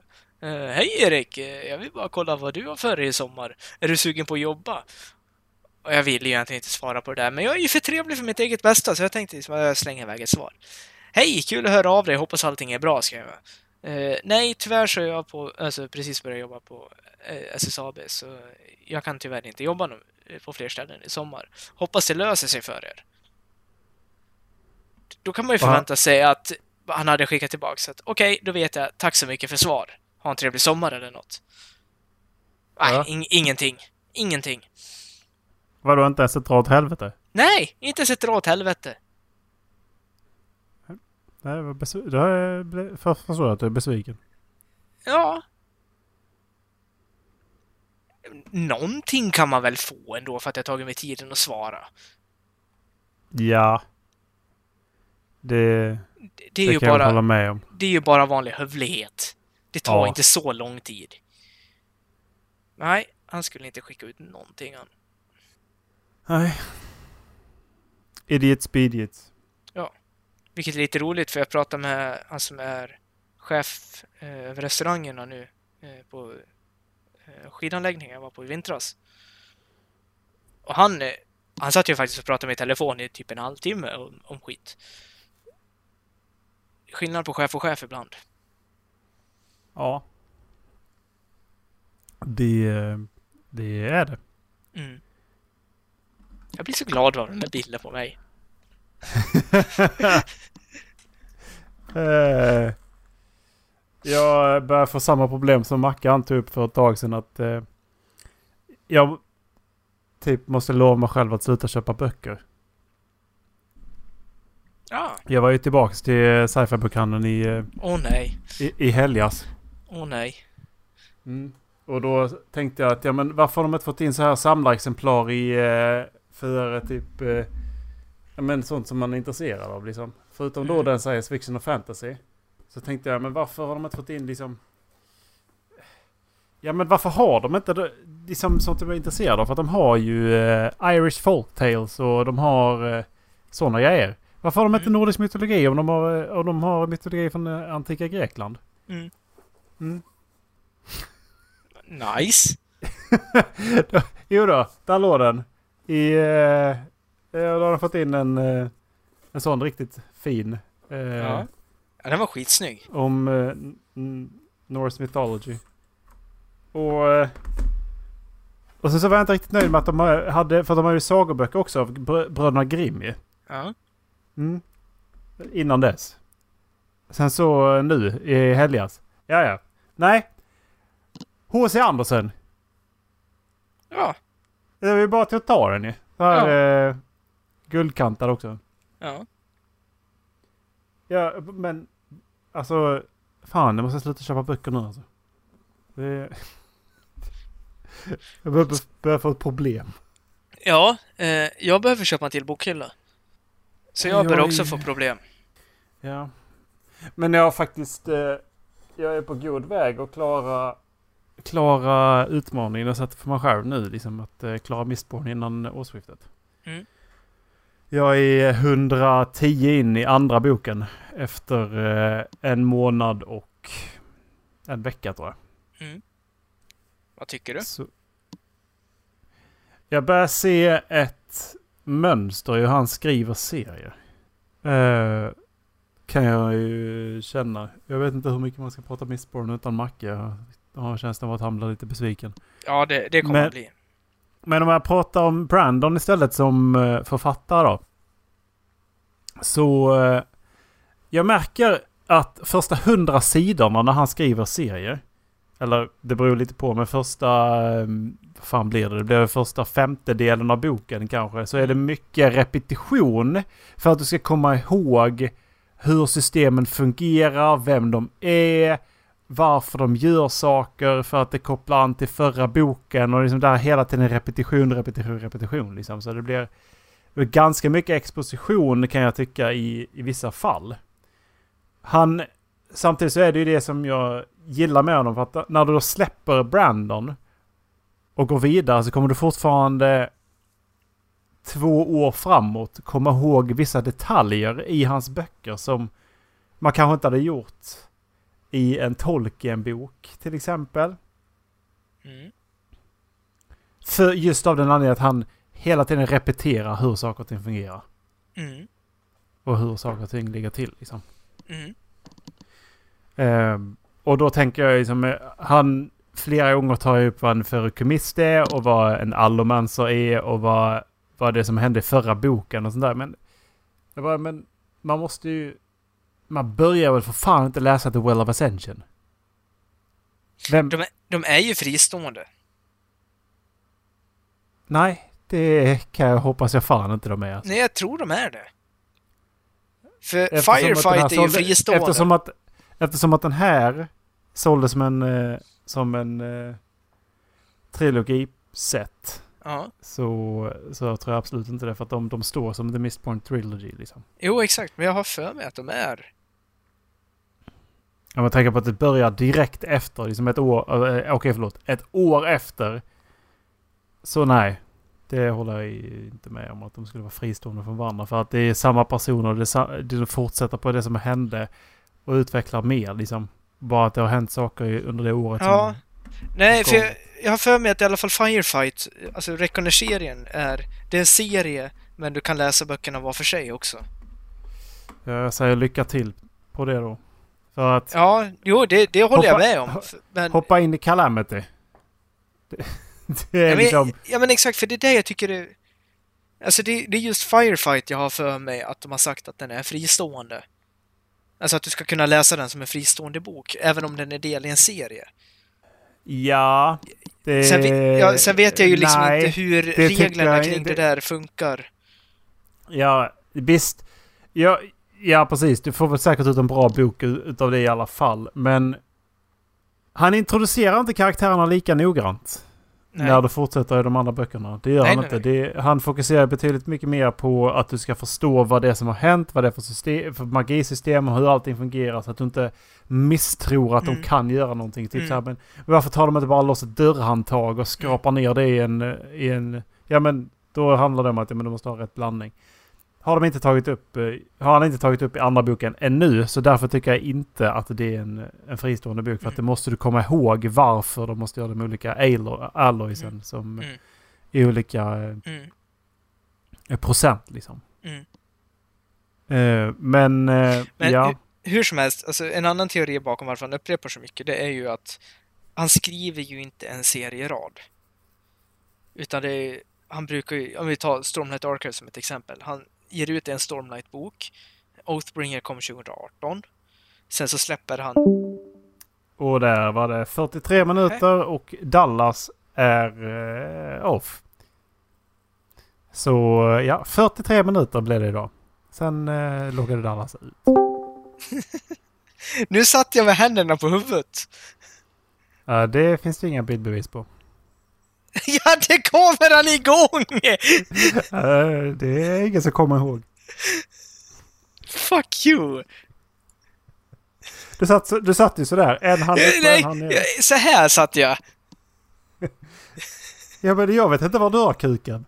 eh, Hej Erik! Eh, jag vill bara kolla vad du har för dig i sommar. Är du sugen på att jobba? Och jag ville ju egentligen inte svara på det där, men jag är ju för trevlig för mitt eget bästa, så jag tänkte liksom att jag slänger iväg ett svar. Hej! Kul att höra av dig. Hoppas allting är bra, skrev jag. Eh, nej, tyvärr så är jag på, alltså precis börjat jobba på eh, SSAB, så jag kan tyvärr inte jobba nu, eh, på fler ställen i sommar. Hoppas det löser sig för er. Då kan man ju förvänta sig att han hade skickat tillbaka att okej, då vet jag. Tack så mycket för svar. Ha en trevlig sommar eller något. Nej, Ja. ing- ingenting. Ingenting. Vadå inte ens ett dra åt helvete? Nej, inte ens ett dra åt helvete. Nej, jag var besv- då har jag förstår jag att du är besviken. Ja. Någonting kan man väl få ändå för att jag tagit mig tiden att svara. Ja. Det, Det, det är ju kan jag bara... hålla med om. det är ju bara vanlig hövlighet. Det tar Ja. inte så lång tid. Nej, han skulle inte skicka ut någonting han. Nej. Idiots idiots. Vilket är lite roligt för jag pratade med han som är chef eh, över restaurangerna nu eh, på eh, skidanläggningen jag var på i vintras. Och han, han satt ju faktiskt och pratade med i telefon i typ en halvtimme om, om skit. Skillnad på chef och chef ibland. Ja. Det, det är det. Mm. Jag blir så glad av den där bilden på mig. Eh, jag börjar få samma problem som Mackan tog upp för ett tag sedan. Att, eh, jag typ måste lova mig själv att sluta köpa böcker. Ja. Jag var ju tillbaka till sci-fi-bokhandeln i, nej. i, i helgas. Åh nej. Mm. Och då tänkte jag att ja men varför har de inte fått in så här samlarexemplar i eh, för typ eh, men sånt som man är intresserad av liksom. Förutom då Mm. den science fiction och fantasy. Så tänkte jag men varför har de inte fått in liksom Ja men varför har de inte liksom sånt de är intresserade av? För att de har ju eh, Irish Folktales och de har eh, sådana grejer. Varför har de inte Mm. nordisk mytologi om de har, eh, om de har mytologi från eh, antika Grekland? Mm. Mm. Nice. Jo då, där låg den. I... Eh, då har de fått in en, eh, en sån riktigt fin. Eh, Ja. ja. Den var skitsnygg. Om eh, Norse mythology. Och... Eh, och sen så var jag inte riktigt nöjd med att de hade... För de har ju sagoböcker också av brö- bröderna Grimm ju. Ja. Mm. Innan dess. Sen så eh, nu i helgas. Ja, ja. Nej. H.C. Andersen. Ja. Det var ju bara till att ta den ju. Så här, eh, guldkantad också. Ja. Ja, men alltså... Fan, jag måste sluta köpa böcker nu alltså. Det... Jag börjar, börjar få ett problem. Ja, eh, jag behöver köpa en till bokhylla. Så jag Jag börjar är- också få problem. Ja. Men jag har faktiskt... Eh, jag är på god väg att klara... Klara utmaningen jag satte för mig själv nu. Liksom att eh, klara Mistborn innan årsskiftet. Mm. Jag är 110 in i andra boken. Efter eh, en månad och en vecka tror jag. Mm. Vad tycker du? Så... Jag börjar se ett mönster i hur han skriver serier. Eh, kan jag ju känna. Jag vet inte hur mycket man ska prata Mistborn utan Macke. Jag har känslan av att han blir lite besviken. Ja, det, det kommer Men- att bli. Men om jag pratar om Brandon istället som eh, författare då. Så eh, jag märker att första hundra sidorna när han skriver serier. Eller det beror lite på men första... Ehm, vad fan blir det? Det blir första femtedelen av boken kanske. Så är det mycket repetition. För att du ska komma ihåg hur systemen fungerar, vem de är, varför de gör saker för att det kopplar an till förra boken och liksom där hela tiden repetition, repetition, repetition liksom. Så det blir det blir ganska mycket exposition kan jag tycka i, i vissa fall. Han, samtidigt så är det ju det som jag gillar med honom för att när du då släpper Brandon och går vidare så kommer du fortfarande två år framåt komma ihåg vissa detaljer i hans böcker som man kanske inte hade gjort i en Tolkien-bok till exempel. Mm. För just av den anledningen att han hela tiden repeterar hur saker och ting fungerar. Mm. Och hur saker och ting ligger till liksom. Mm. Ehm, och då tänker jag liksom, eh, han flera gånger tar jag upp vad en ferukumist är och vad en allomancer är och vad, vad det som hände i förra boken och sånt där. Men, jag bara, men man måste ju... Man börjar väl för fan inte läsa The Well of Ascension. Vem? De, är, de är ju fristående. Nej, det kan jag hoppas jag fan inte de är. Alltså. Nej, jag tror de är det. För Eftersom Firefight är ju fristående. Eftersom att, eftersom att den här såldes som en, eh, som en eh, trilogi-set. Ja. Så, så tror jag absolut inte det. För att de, de står som The Mistborn Trilogy liksom. Jo, exakt. Men jag har för mig att de är... Om man tänker på att det börjar direkt efter, liksom ett år, eh, okej förlåt, ett år efter. Så nej, det håller jag inte med om att de skulle vara fristående från varandra. För att det är samma personer, det, det fortsätter på det som hände och utvecklar mer liksom. Bara att det har hänt saker under det året Ja. som... Nej, för jag, jag har för mig att i alla fall Firefight, alltså Reckoner-serien, är... Det är en serie, men du kan läsa böckerna var för sig också. Jag säger lycka till på det då. För att Ja, jo, det, det håller jag Hoppa- med om. Men, hoppa in i Calamity. Det, det är ja, liksom... men, ja, men exakt, för det är det jag tycker är... Alltså det, det är just Firefight jag har för mig att de har sagt att den är fristående. Alltså att du ska kunna läsa den som en fristående bok, även om den är del i en serie. Ja, det... Sen, ja, sen vet jag ju liksom nej, inte hur reglerna jag- kring det där funkar. Ja, visst. Ja, ja, precis. Du får väl säkert ut en bra bok utav det i alla fall. Men han introducerar inte karaktärerna lika noggrant. Nej. När du fortsätter i de andra böckerna. Det gör Nej, han nej, inte. Det, han fokuserar betydligt mycket mer på att du ska förstå vad det är som har hänt, vad det är för, system, för magisystem och hur allting fungerar. Så att du inte misstror att Mm. de kan göra någonting. Typ Mm. så här, men varför tar de inte bara loss ett dörrhandtag och skrapar ner det i en, i en... Ja men då handlar det om att ja, men du måste ha rätt blandning. Har de inte tagit upp, eh, har han inte tagit upp i andra boken ännu. Så därför tycker jag inte att det är en, en fristående bok. För att det måste du komma ihåg varför de måste göra de olika allo- alloysen Mm. som Mm. olika Mm. eh, procent liksom. Mm. Eh, men, eh, Men ja. hur, hur som helst, alltså en annan teori bakom varför han upprepar så mycket, det är ju att han skriver ju inte en serierad. Utan det är, han brukar ju, om vi tar Stormlight Archive som ett exempel, han ger ut en Stormlight-bok. Oathbringer kom 2018. Sen så släpper han, Och där var det 43 minuter och Dallas är eh, off. Så ja, 43 minuter blev det idag. Sen eh, loggade Dallas ut. nu satt jag med händerna på huvudet. Eh, det finns det inga bildbevis på. ja, det kommer han igång! Eh, det är ingen som kommer ihåg. Fuck you! Du satt, du satt ju sådär, en hand upp och en hand ner. så här satt jag. Ja men jag vet inte var du har kuken.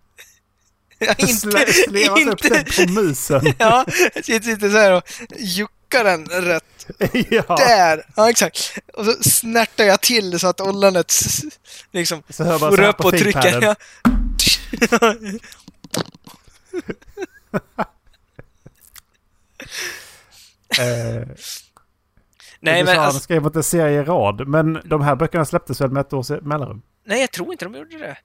Jag Slä, slevat upp den på musen. Ja, sitter så här och juckar den rätt ja. där. Ja, exakt. Och så snärtar jag till så att ollonet s- liksom Så hör så får upp och trycker. Ja. Eh, Nej, men han alltså, skrev inte en serie i rad. Men de här böckerna släpptes väl med ett års mellanrum? nej, jag tror inte de gjorde det.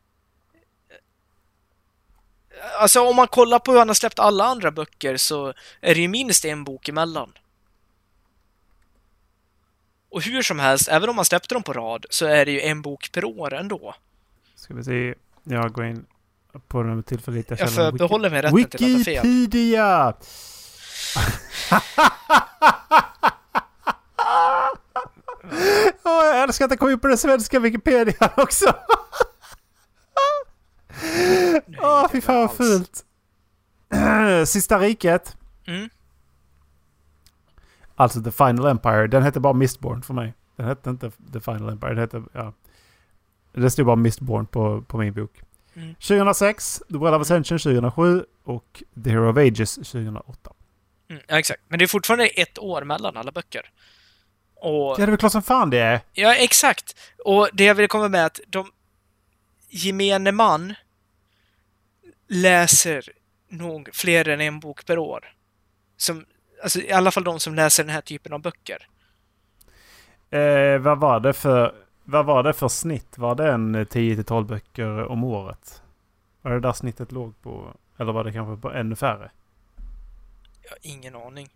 Alltså om man kollar på hur han har släppt alla andra böcker så är det ju minst en bok emellan. Och hur som helst, även om man släppte dem på rad så är det ju en bok per år ändå. Ska vi se. Jag går in på den tillförlitliga Jag källan. förbehåller mig rätten till att ha fel. Wikipedia! Åh, jag älskar att jag kom in på den svenska Wikipedia också. Åh, fy fan vad fult. Sista riket. Mm. Alltså The Final Empire. Den hette bara Mistborn för mig. Den hette inte The Final Empire. Den hette, ja. Det stod bara Mistborn på, på min bok. Mm. 2006, The Well of Ascension 2007 och The Hero of Ages 2008. Mm, ja, exakt. Men det är fortfarande ett år mellan alla böcker. Och, det är väl klart som fan det är. ja, exakt. Och det jag vill komma med är att de gemene man läser nog fler än en bok per år. Som, alltså i alla fall de som läser den här typen av böcker. Eh, vad var det för... Vad var det för snitt? Var det en 10-12 böcker om året? Var det där snittet låg på? Eller var det kanske på ännu färre? Jag har ingen aning.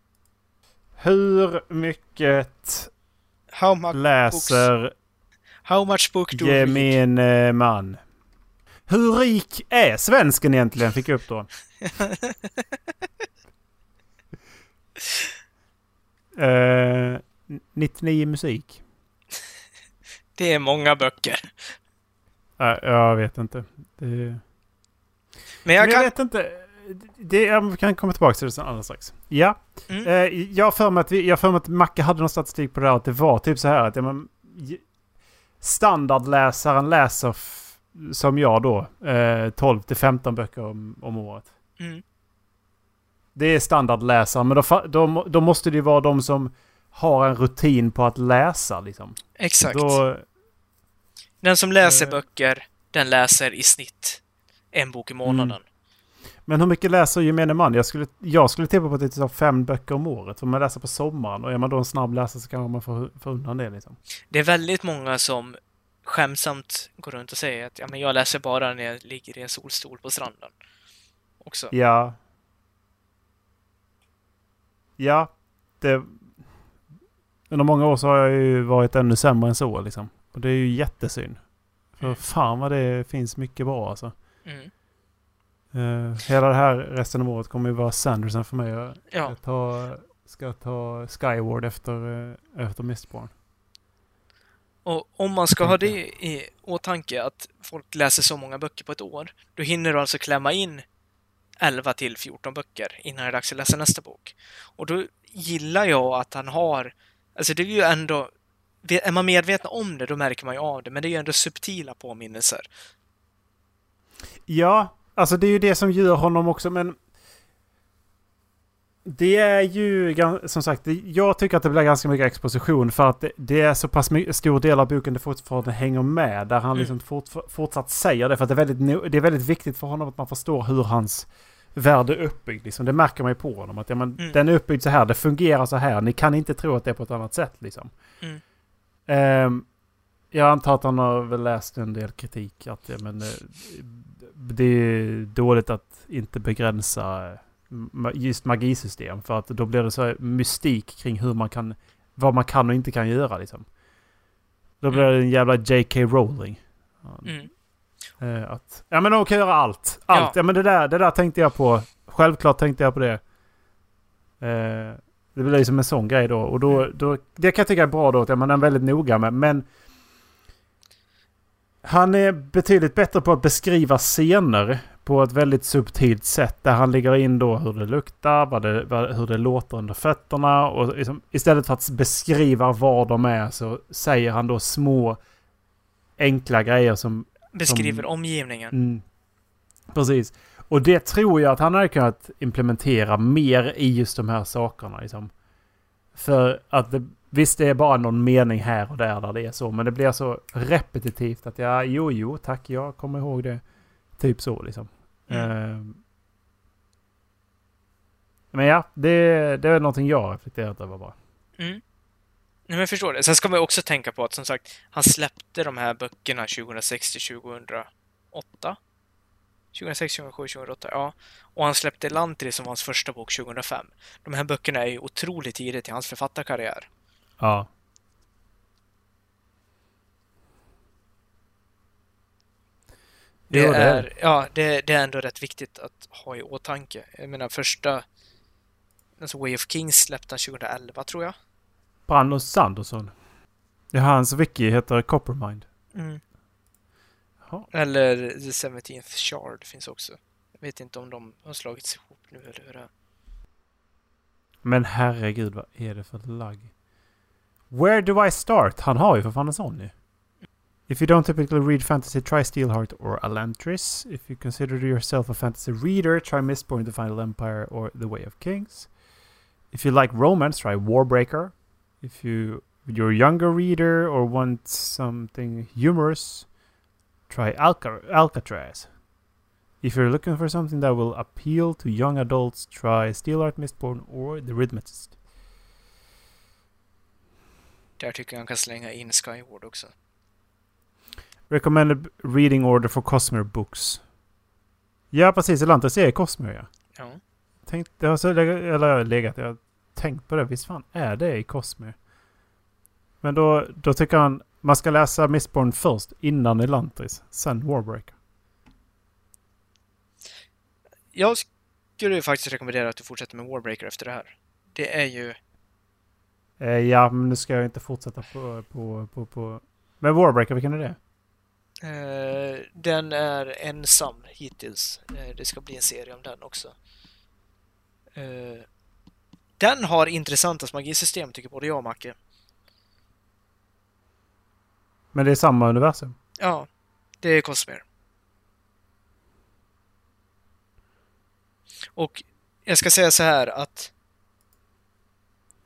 Hur mycket läser how much book do gemene man? Hur rik är svensken egentligen? Fick jag upp då. Eh, 99 musik. Det är många böcker. Nej, jag vet inte. Det... Men jag Men jag kan... vet inte. Det, jag kan komma tillbaka till det sen alldeles strax. Ja. Mm. Eh, jag har för mig att, vi, jag för mig att Macke hade någon statistik på det här. Att det var typ så här att ja, men, standardläsaren läser som jag då eh, 12 till 15 böcker om, om året. Mm. Det är standardläsaren. Men då, då, då måste det ju vara de som har en rutin på att läsa. Liksom. Exakt. Då, Den som läser Eh. böcker, den läser i snitt en bok i månaden. men hur mycket läser gemene man? Jag skulle, jag skulle tippa på att det är typ fem böcker om året. Om man läser på sommaren. Och är man då en snabb läsare så kan man få, få undan det. Liksom. Det är väldigt många som skämsamt går runt och säger att ja, men jag läser bara när jag ligger i en solstol på stranden. Också. Ja. Ja. Det, under många år så har jag ju varit ännu sämre än så liksom. Och det är ju jättesynd. För Mm. fan vad det finns mycket bra alltså. Mm. Uh, hela det här resten av året kommer ju vara Sanderson för mig. Jag Ja, ska ta, ska ta Skyward efter, eh, efter Mistborn. och om man ska ha det i åtanke att folk läser så många böcker på ett år, då hinner du alltså klämma in 11 till 14 böcker innan det är dags att läsa nästa bok. Och då gillar jag att han har, alltså det är ju ändå, är man medveten om det, då märker man ju av det, men det är ju ändå subtila påminnelser. Ja, alltså det är ju det som gör honom också, men... Det är ju som sagt, jag tycker att det blir ganska mycket exposition för att det, är så pass stor del av boken det fortfarande hänger med. Där han Mm. liksom fort, fortsatt säger det. För att det är, väldigt, det är väldigt viktigt för honom att man förstår hur hans värld är uppbyggd. Liksom. Det märker man ju på honom. Att ja, men, Mm. Den är uppbyggd så här, det fungerar så här. Ni kan inte tro att det är på ett annat sätt. Liksom. Mm. Ehm, jag antar att han har väl läst en del kritik. Att ja, men, eh, det är dåligt att inte begränsa eh, just magisystem. För att då blir det så mystik kring hur man kan, vad man kan och inte kan göra. Liksom. Då blir det en jävla J.K. Rowling. Mm. Eh, att, ja men de kan göra allt. Allt. Ja, Ja. men det där, det där tänkte jag på. Självklart tänkte jag på det. Eh, det blir liksom en sån grej då. Och då, då, det kan jag tycka är bra då. Att man är väldigt noga med. Men han är betydligt bättre på att beskriva scener på ett väldigt subtilt sätt. Där han lägger in då hur det luktar, vad det, vad, hur det låter under fötterna. Och liksom, istället för att beskriva var de är så säger han då små enkla grejer som Beskriver Som- omgivningen. Mm. Precis. Och det tror jag att han hade kunnat implementera mer i just de här sakerna. Liksom. För att det, visst det är bara någon mening här och där där det är så. Men det blir så repetitivt att ja, jo, jo, tack, jag kommer ihåg det. Typ så liksom. Mm. Ehm. men ja, det, det är någonting jag har reflekterat över bara. Mm. Nej, men jag förstår det. Sen ska man också tänka på att som sagt, han släppte de här böckerna 2006 till 2008. 2006, 2007, 2008, ja. Och han släppte Elantri som var hans första bok 2005. De här böckerna är ju otroligt tidigt i hans författarkarriär. Ja. Det, Jo, är, ja, det, det är ändå rätt viktigt att ha i åtanke. Jag menar första alltså Way of Kings släppte han 2011 tror jag. Brannos Sanderson. Ja, hans wiki heter Coppermind. Mm. Eller The 17th Shard finns också. Jag vet inte om de har slagits ihop nu eller hur det är. Men herregud, vad är det för lagg? Where do I start? Han har ju för fan en sån ju. If you don't typically read fantasy, try Steelheart or Elantris. If you consider yourself a fantasy reader, try Mistborn, The Final Empire or The Way of Kings. If you like romance, try Warbreaker. If you you're a younger reader or want something humorous, try Alca- Alcatraz. If you're looking for something that will appeal to young adults, try Steelheart, Mistborn or The Rhythmist. Där tycker jag han kan slänga in Skyward också. Recommended reading order for Cosmere books. Ja, precis. Elantris är Cosmere, ja. Ja. Tänkt, det har så legat, eller legat, jag har tänkt på det. Visst fan är det i Cosmere? Men då, då tycker han man ska läsa Mistborn först innan Elantris. Sen Warbreaker. Jag skulle ju faktiskt rekommendera att du fortsätter med Warbreaker efter det här. Det är ju... Eh, ja, men nu ska jag inte fortsätta på... på, på, på. Men Warbreaker, vilken är det? Eh, den är ensam hittills. Eh, det ska bli en serie om den också. Eh, den har intressantast magisystem tycker både jag och Macke. Men det är samma universum. Ja, det är Cosmere. Och jag ska säga så här att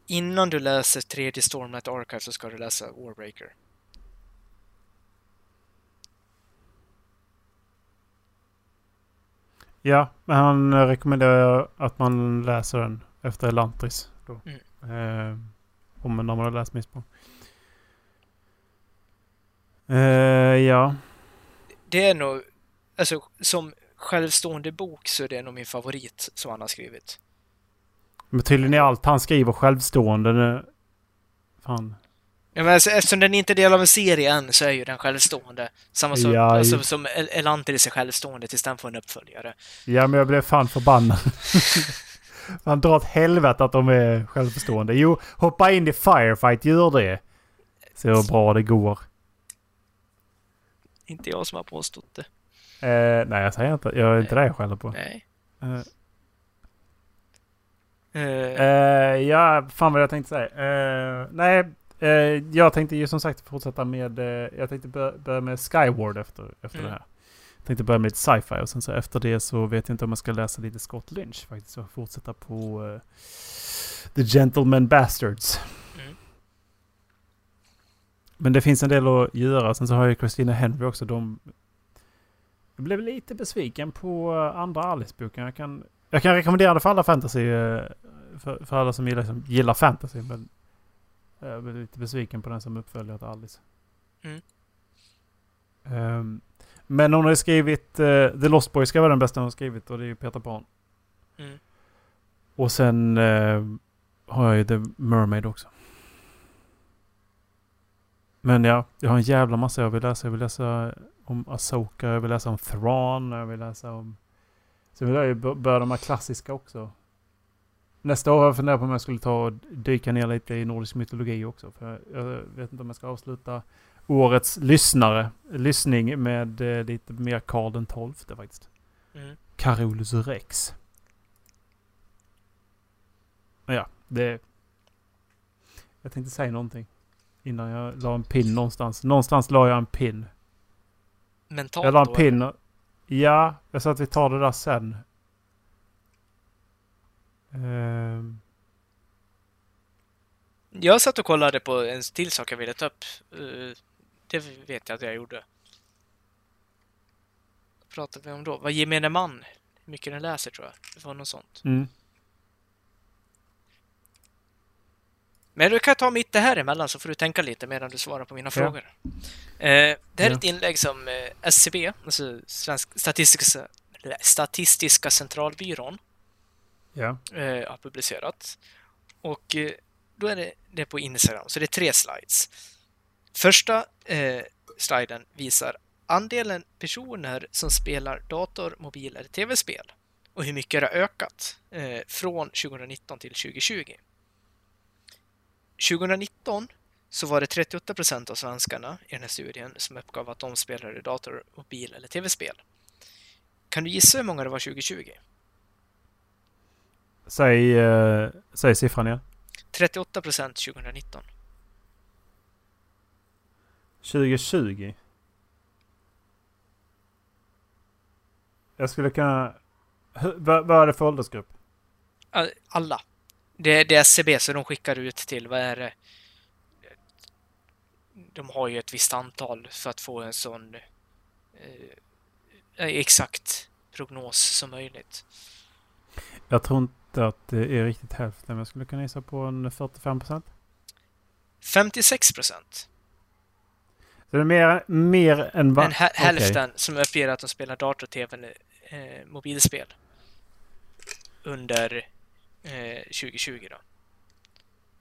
innan du läser tredje Stormlight Archive så ska du läsa Warbreaker. Ja, men han rekommenderar att man läser den efter Elantris. Då. Eh, om man har läst Mistborn. Eh, ja. Det är nog, alltså som självstående bok så är det nog min favorit som han har skrivit. Men tydligen är allt han skriver självstående. Fan. Ja, men alltså, eftersom den inte är del av en serie än så är ju den självstående. Samma som, Ja, alltså, som El- är självstående tills den får en uppföljare. Ja, men jag blev fan förbannad. Man drar åt helvete att de är självförstående. Jo, hoppa in i Firefight, gör det. Se hur bra det går. Inte jag som har påstått det. Eh, nej, jag säger inte. Jag är inte det jag skäller på. Nej. Eh, Eh, eh, ja, fan vad jag tänkte säga. Eh, nej, eh, jag tänkte ju som sagt fortsätta med... Eh, jag tänkte bör, börja med Skyward efter, efter Mm. det här. Jag tänkte börja med lite sci-fi och sen så efter det så vet jag inte om jag ska läsa lite Scott Lynch faktiskt. Och fortsätta på eh, The Gentleman Bastards. Mm. Men det finns en del att göra. Sen så har jag Christina Henry också. De... Jag blev lite besviken på eh, andra Alice-boken. Jag kan, jag kan rekommendera det för alla fantasy. eh, För, för alla som gillar, som gillar fantasy. Men jag blev lite besviken på den som uppföljare till Alice. Mm. Ehm, men hon har ju skrivit... eh, The Lost Boy ska vara den bästa hon har skrivit och det är ju Peter Pan. mm. Och sen eh, har jag ju The Mermaid också. Men ja, jag har en jävla massa jag vill läsa. Jag vill läsa om Asoka, jag vill läsa om Thrawn, jag vill läsa om... Sen vill jag ju börja de här klassiska också. Nästa år har jag funderat på om jag skulle ta och dyka ner lite i nordisk mytologi också. För jag, vet inte om jag ska avsluta årets lyssnare, lyssning med eh, lite mer Karl den XII faktiskt. Mm. Carolus Rex. Ja, det... Jag tänkte säga någonting. Innan jag la en pin någonstans. Någonstans la jag en pin. Mentalt Jag la en då, pin. Ja, jag sa att vi tar det där sen. Ehm, Jag satt och kollade på en till sak jag ville ta upp. Eh, Det vet jag att jag gjorde. Vad pratade vi om då? Vad gemene man? Hur mycket den läser tror jag. Det var något sånt. mm. Men du kan ta mitt det här emellan så får du tänka lite medan du svarar på mina Ja. frågor. Eh, det här är Ja. ett inlägg som eh, SCB, alltså Svensk Statistiska, Statistiska centralbyrån, Ja. eh, har publicerat. Och eh, då är det, det är på Instagram, så det är tre slides. Första eh, sliden visar andelen personer som spelar dator, mobil eller tv-spel och hur mycket det har ökat eh, från 2019 till 2020. 2019 så var det 38 procent av svenskarna i den här studien som uppgav att de spelade dator, mobil eller tv-spel. Kan du gissa hur många det var 2020? Säg, eh, säg siffran igen. 38 procent 2019. 2020. Jag skulle kunna... Hur- Vad, vad är det för åldersgrupp? All- Alla. Det, det är SCB, så de skickar ut till, vad är det? De har ju ett visst antal för att få en sån eh, exakt prognos som möjligt. Jag tror inte att det är riktigt hälften. Men jag skulle kunna gissa på en 45 procent. 56 procent. Så det är mer, mer än vad... Hä- hälften som uppger att de spelar dator, tv eh, mobilspel under eh, 2020 då.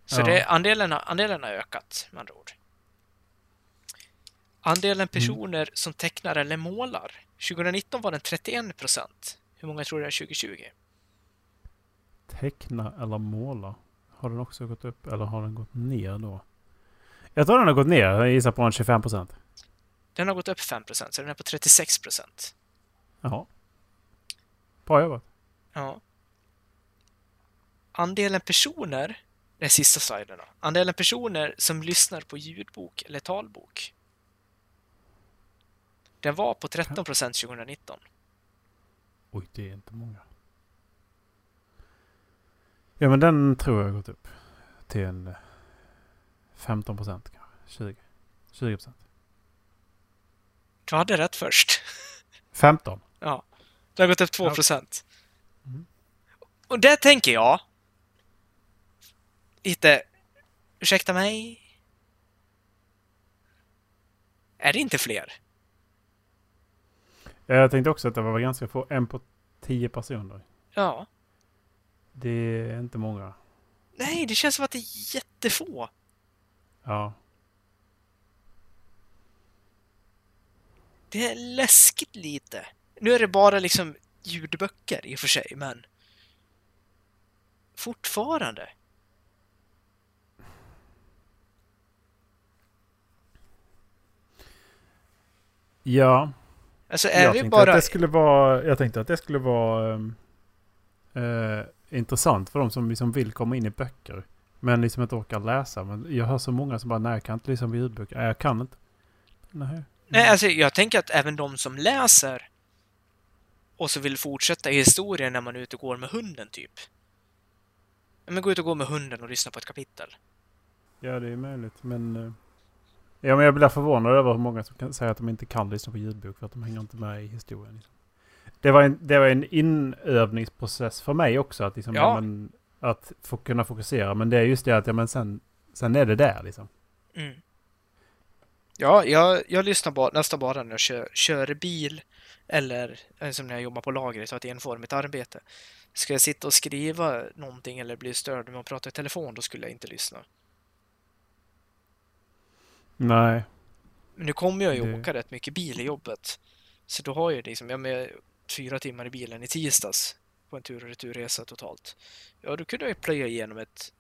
Så Ja. det, andelen, andelen har ökat med andra ord. Andelen Mm. personer som tecknar eller målar. 2019 var den 31 procent. Hur många tror du det är 2020? Teckna eller måla. Har den också gått upp eller har den gått ner då? Jag tror den har gått ner. Jag gissar på en 25 procent. Den har gått upp 5 procent, så den är på 36 procent. Jaha. Bra jobbat. Ja. Andelen personer, är sista sliden då. Andelen personer som lyssnar på ljudbok eller talbok. Den var på 13 procent 2019. Oj, det är inte många. Ja, men den tror jag har gått upp till en eh, 15 procent kanske. 20. 20 procent. Du hade rätt först. 15. Ja. Det har gått upp 2 procent. Mm. Och där tänker jag lite, ursäkta mig? Är det inte fler? Ja, Jag tänkte också att det var ganska få. En på 10 personer. Ja. Det är inte många. Nej, det känns som att det är jättefå. Ja. Det är läskigt lite. Nu är det bara liksom ljudböcker i och för sig, men fortfarande. Ja. Alltså är jag det bara... Att det skulle vara, jag tänkte att det skulle vara... Um, uh, intressant för de som liksom vill komma in i böcker. Men liksom inte orkar läsa. Men jag hör så många som bara, nej jag kan inte på ljudböcker. Nej, jag kan inte. Nej. Nej, alltså jag tänker att även de som läser och så vill fortsätta i historien när man är ute och går med hunden, typ. Men gå ut och gå med hunden och lyssna på ett kapitel. Ja, det är möjligt. Men, eh, ja, men jag blir förvånad över hur många som kan säga att de inte kan lyssna på ljudbok för att de hänger inte med i historien. Liksom. Det, var en, det var en inövningsprocess för mig också. Att, liksom, Ja. men, att få kunna fokusera. Men det är just det att ja, men sen, sen är det där liksom. Mm. Ja, jag, jag lyssnar bara, nästan bara när jag kör, kör bil eller eh, som när jag jobbar på lagret och ett enformigt arbete. Ska jag sitta och skriva någonting eller bli störd med att prata i telefon, då skulle jag inte lyssna. Nej. Men nu kommer jag ju Det- åka rätt mycket bil i jobbet. Så då har jag liksom, jag fyra timmar i bilen i tisdags på en tur och returresa totalt. Ja, då kunde jag ju plöja igenom ett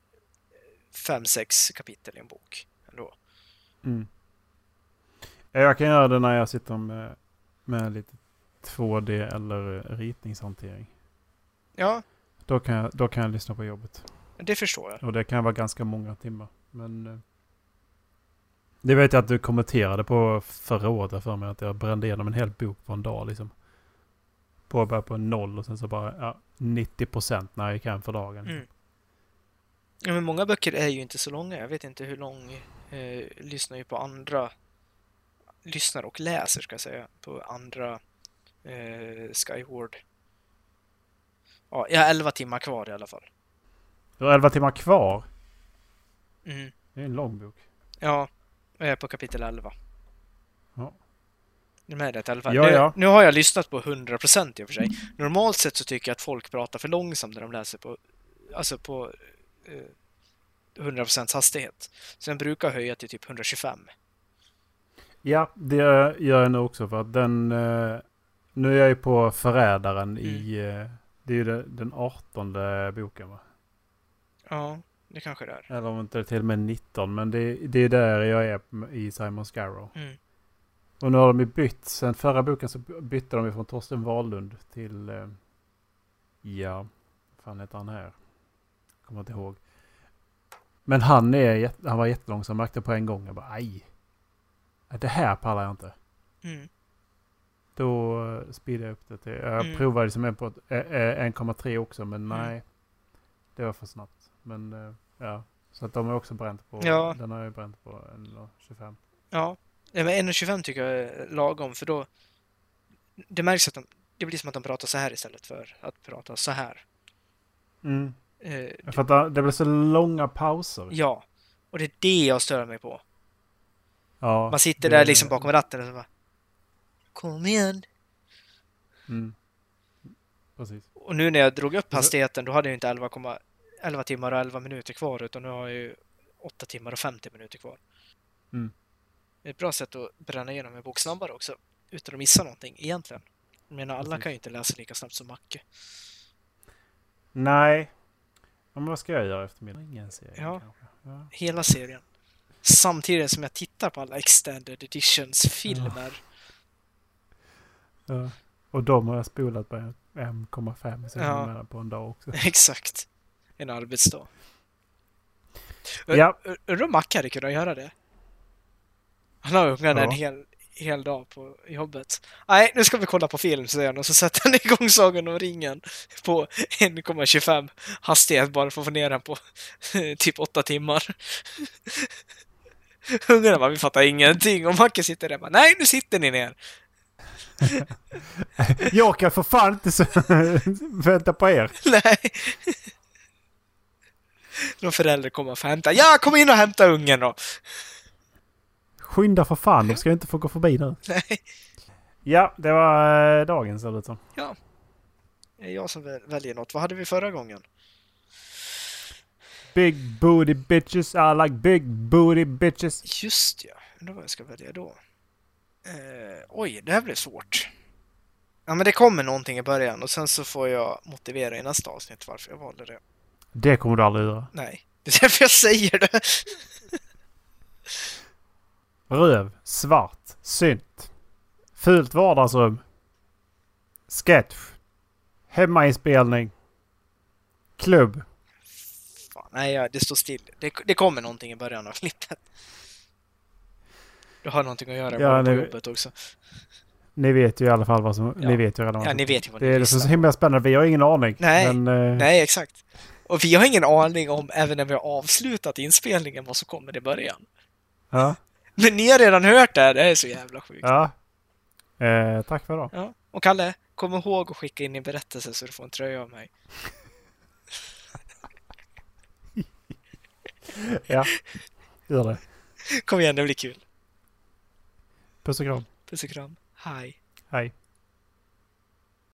fem, sex kapitel i en bok ändå. Mm. Jag kan göra det när jag sitter med, med lite 2D eller ritningshantering. Ja, Då kan, jag, då kan jag lyssna på jobbet. det förstår jag. Och det kan vara ganska många timmar. Men eh, det vet jag att du kommenterade på förra året för mig. Att jag brände igenom en hel bok på en dag liksom. På bara på noll och sen så bara ja, 90 procent när jag gick hem för dagen. Mm. Ja, men många böcker är ju inte så långa. Jag vet inte hur lång eh, lyssnar ju på andra lyssnar och läser ska jag säga på andra eh, Skyward. Ja, jag har 11 timmar kvar i alla fall. Du har 11 timmar kvar. Mm. Det är en lång bok. Ja, jag är på kapitel 11. Ja. Det är med det 11. Ja, nu, ja. nu har jag lyssnat på 100% i och för sig. Normalt sett så tycker jag att folk pratar för långsamt när de läser på, alltså på eh, 100% hastighet. Så den brukar höja till typ 125. Ja, det gör jag nog också för att den... Eh, nu är jag ju på Förrädaren i... Eh, det är ju den, den 18 boken va? Ja, det kanske det är. Eller om inte till och med 19. Men det, det är där jag är i Simon Scarrow. Mm. Och nu har de ju bytt. Sen förra boken så bytte de ju från Torsten Wahlund till... Eh, ja, vad fan heter han här? Kommer inte ihåg. Men han, är, han var jättelångsam. Märkte på en gång. Jag bara aj. Det här pallar jag inte. Mm. Då uh, speedade jag upp det till... Jag Mm. provade liksom en på ett- eh, eh, 1,3 också men Mm. nej. Det var för snabbt. Men eh, ja. Så att de har också bränt på... Ja. Den har jag bränt på 1,25. Ja, Nej, men 1,25 tycker jag är lagom för då det märks att de, det blir som att de pratar så här istället för att prata så här. Mm. Eh, Jag fattar. Det blir så långa pauser. ja, och det är det jag stör mig på. Ja, Man sitter det- där liksom bakom ratten och så bara Kom igen! Mm. Precis. Och nu när jag drog upp Alltså- hastigheten då hade jag inte 11, 11 timmar och 11 minuter kvar utan nu har jag ju 8 timmar och 50 minuter kvar. Mm. Det är ett bra sätt att bränna igenom en bok snabbare också utan att missa någonting egentligen. Jag menar alla kan ju inte läsa lika snabbt som Macke. Nej. Ja, Men vad ska jag göra efter min ingen serie Ja. Ja. Hela serien. Samtidigt som jag tittar på alla extended editions filmer. Ja. Och de har jag spolat på 1,5 så Ja. på en dag också. Exakt. En arbetsdag. Ja. Undrar om Macke hade kunnat göra det? Han har ungarna Ja. en hel, hel dag på jobbet. Nej, nu ska vi kolla på film, säger han och så sätter han igång Sagan om ringen på 1,25 hastighet bara för att få ner den på typ 8 timmar. Ungarna bara, vi fattar ingenting och Macke sitter där och bara, nej, nu sitter ni ner. Jag kan för fan inte så vänta på er. Nej. Någon förälder kommer för att hämta. Ja, kom in och hämta ungen då! Skynda för fan, de ska inte få gå förbi nu. Nej. Ja, det var eh, dagens ser det ut som. Det är jag som väl- väljer något. Vad hade vi förra gången? Big booty bitches, I like big booty bitches. Just ja, undrar vad jag ska välja då. Eh, oj, det här blev svårt. Ja, men det kommer någonting i början och sen så får jag motivera i nästa avsnitt varför jag valde det. Det kommer du aldrig göra. Nej, det är därför jag säger det. Röv. Svart. Synt. Fult vardagsrum. Sketch. Hemmainspelning. Klubb. Fan, nej, ja, det står still. Det, det kommer någonting i början av klippet. Du har någonting att göra Ja, på nu- jobbet också. Ni vet ju i alla fall vad som... Ja. Ni vet ju redan Ja, ni vet ju vad ni är det är så himla spännande. Vi har ingen aning. Nej. Men, eh, Nej, exakt. Och vi har ingen aning om, även när vi har avslutat inspelningen, vad som kommer i början. Ja. Men ni har redan hört det här, det är så jävla sjukt. ja. Eh, tack för idag. Ja. Och Kalle, kom ihåg att skicka in din berättelse så du får en tröja av mig. Ja. Gör det. Kom igen, det blir kul. Puss och kram. Puss och kram. Hej. Hej.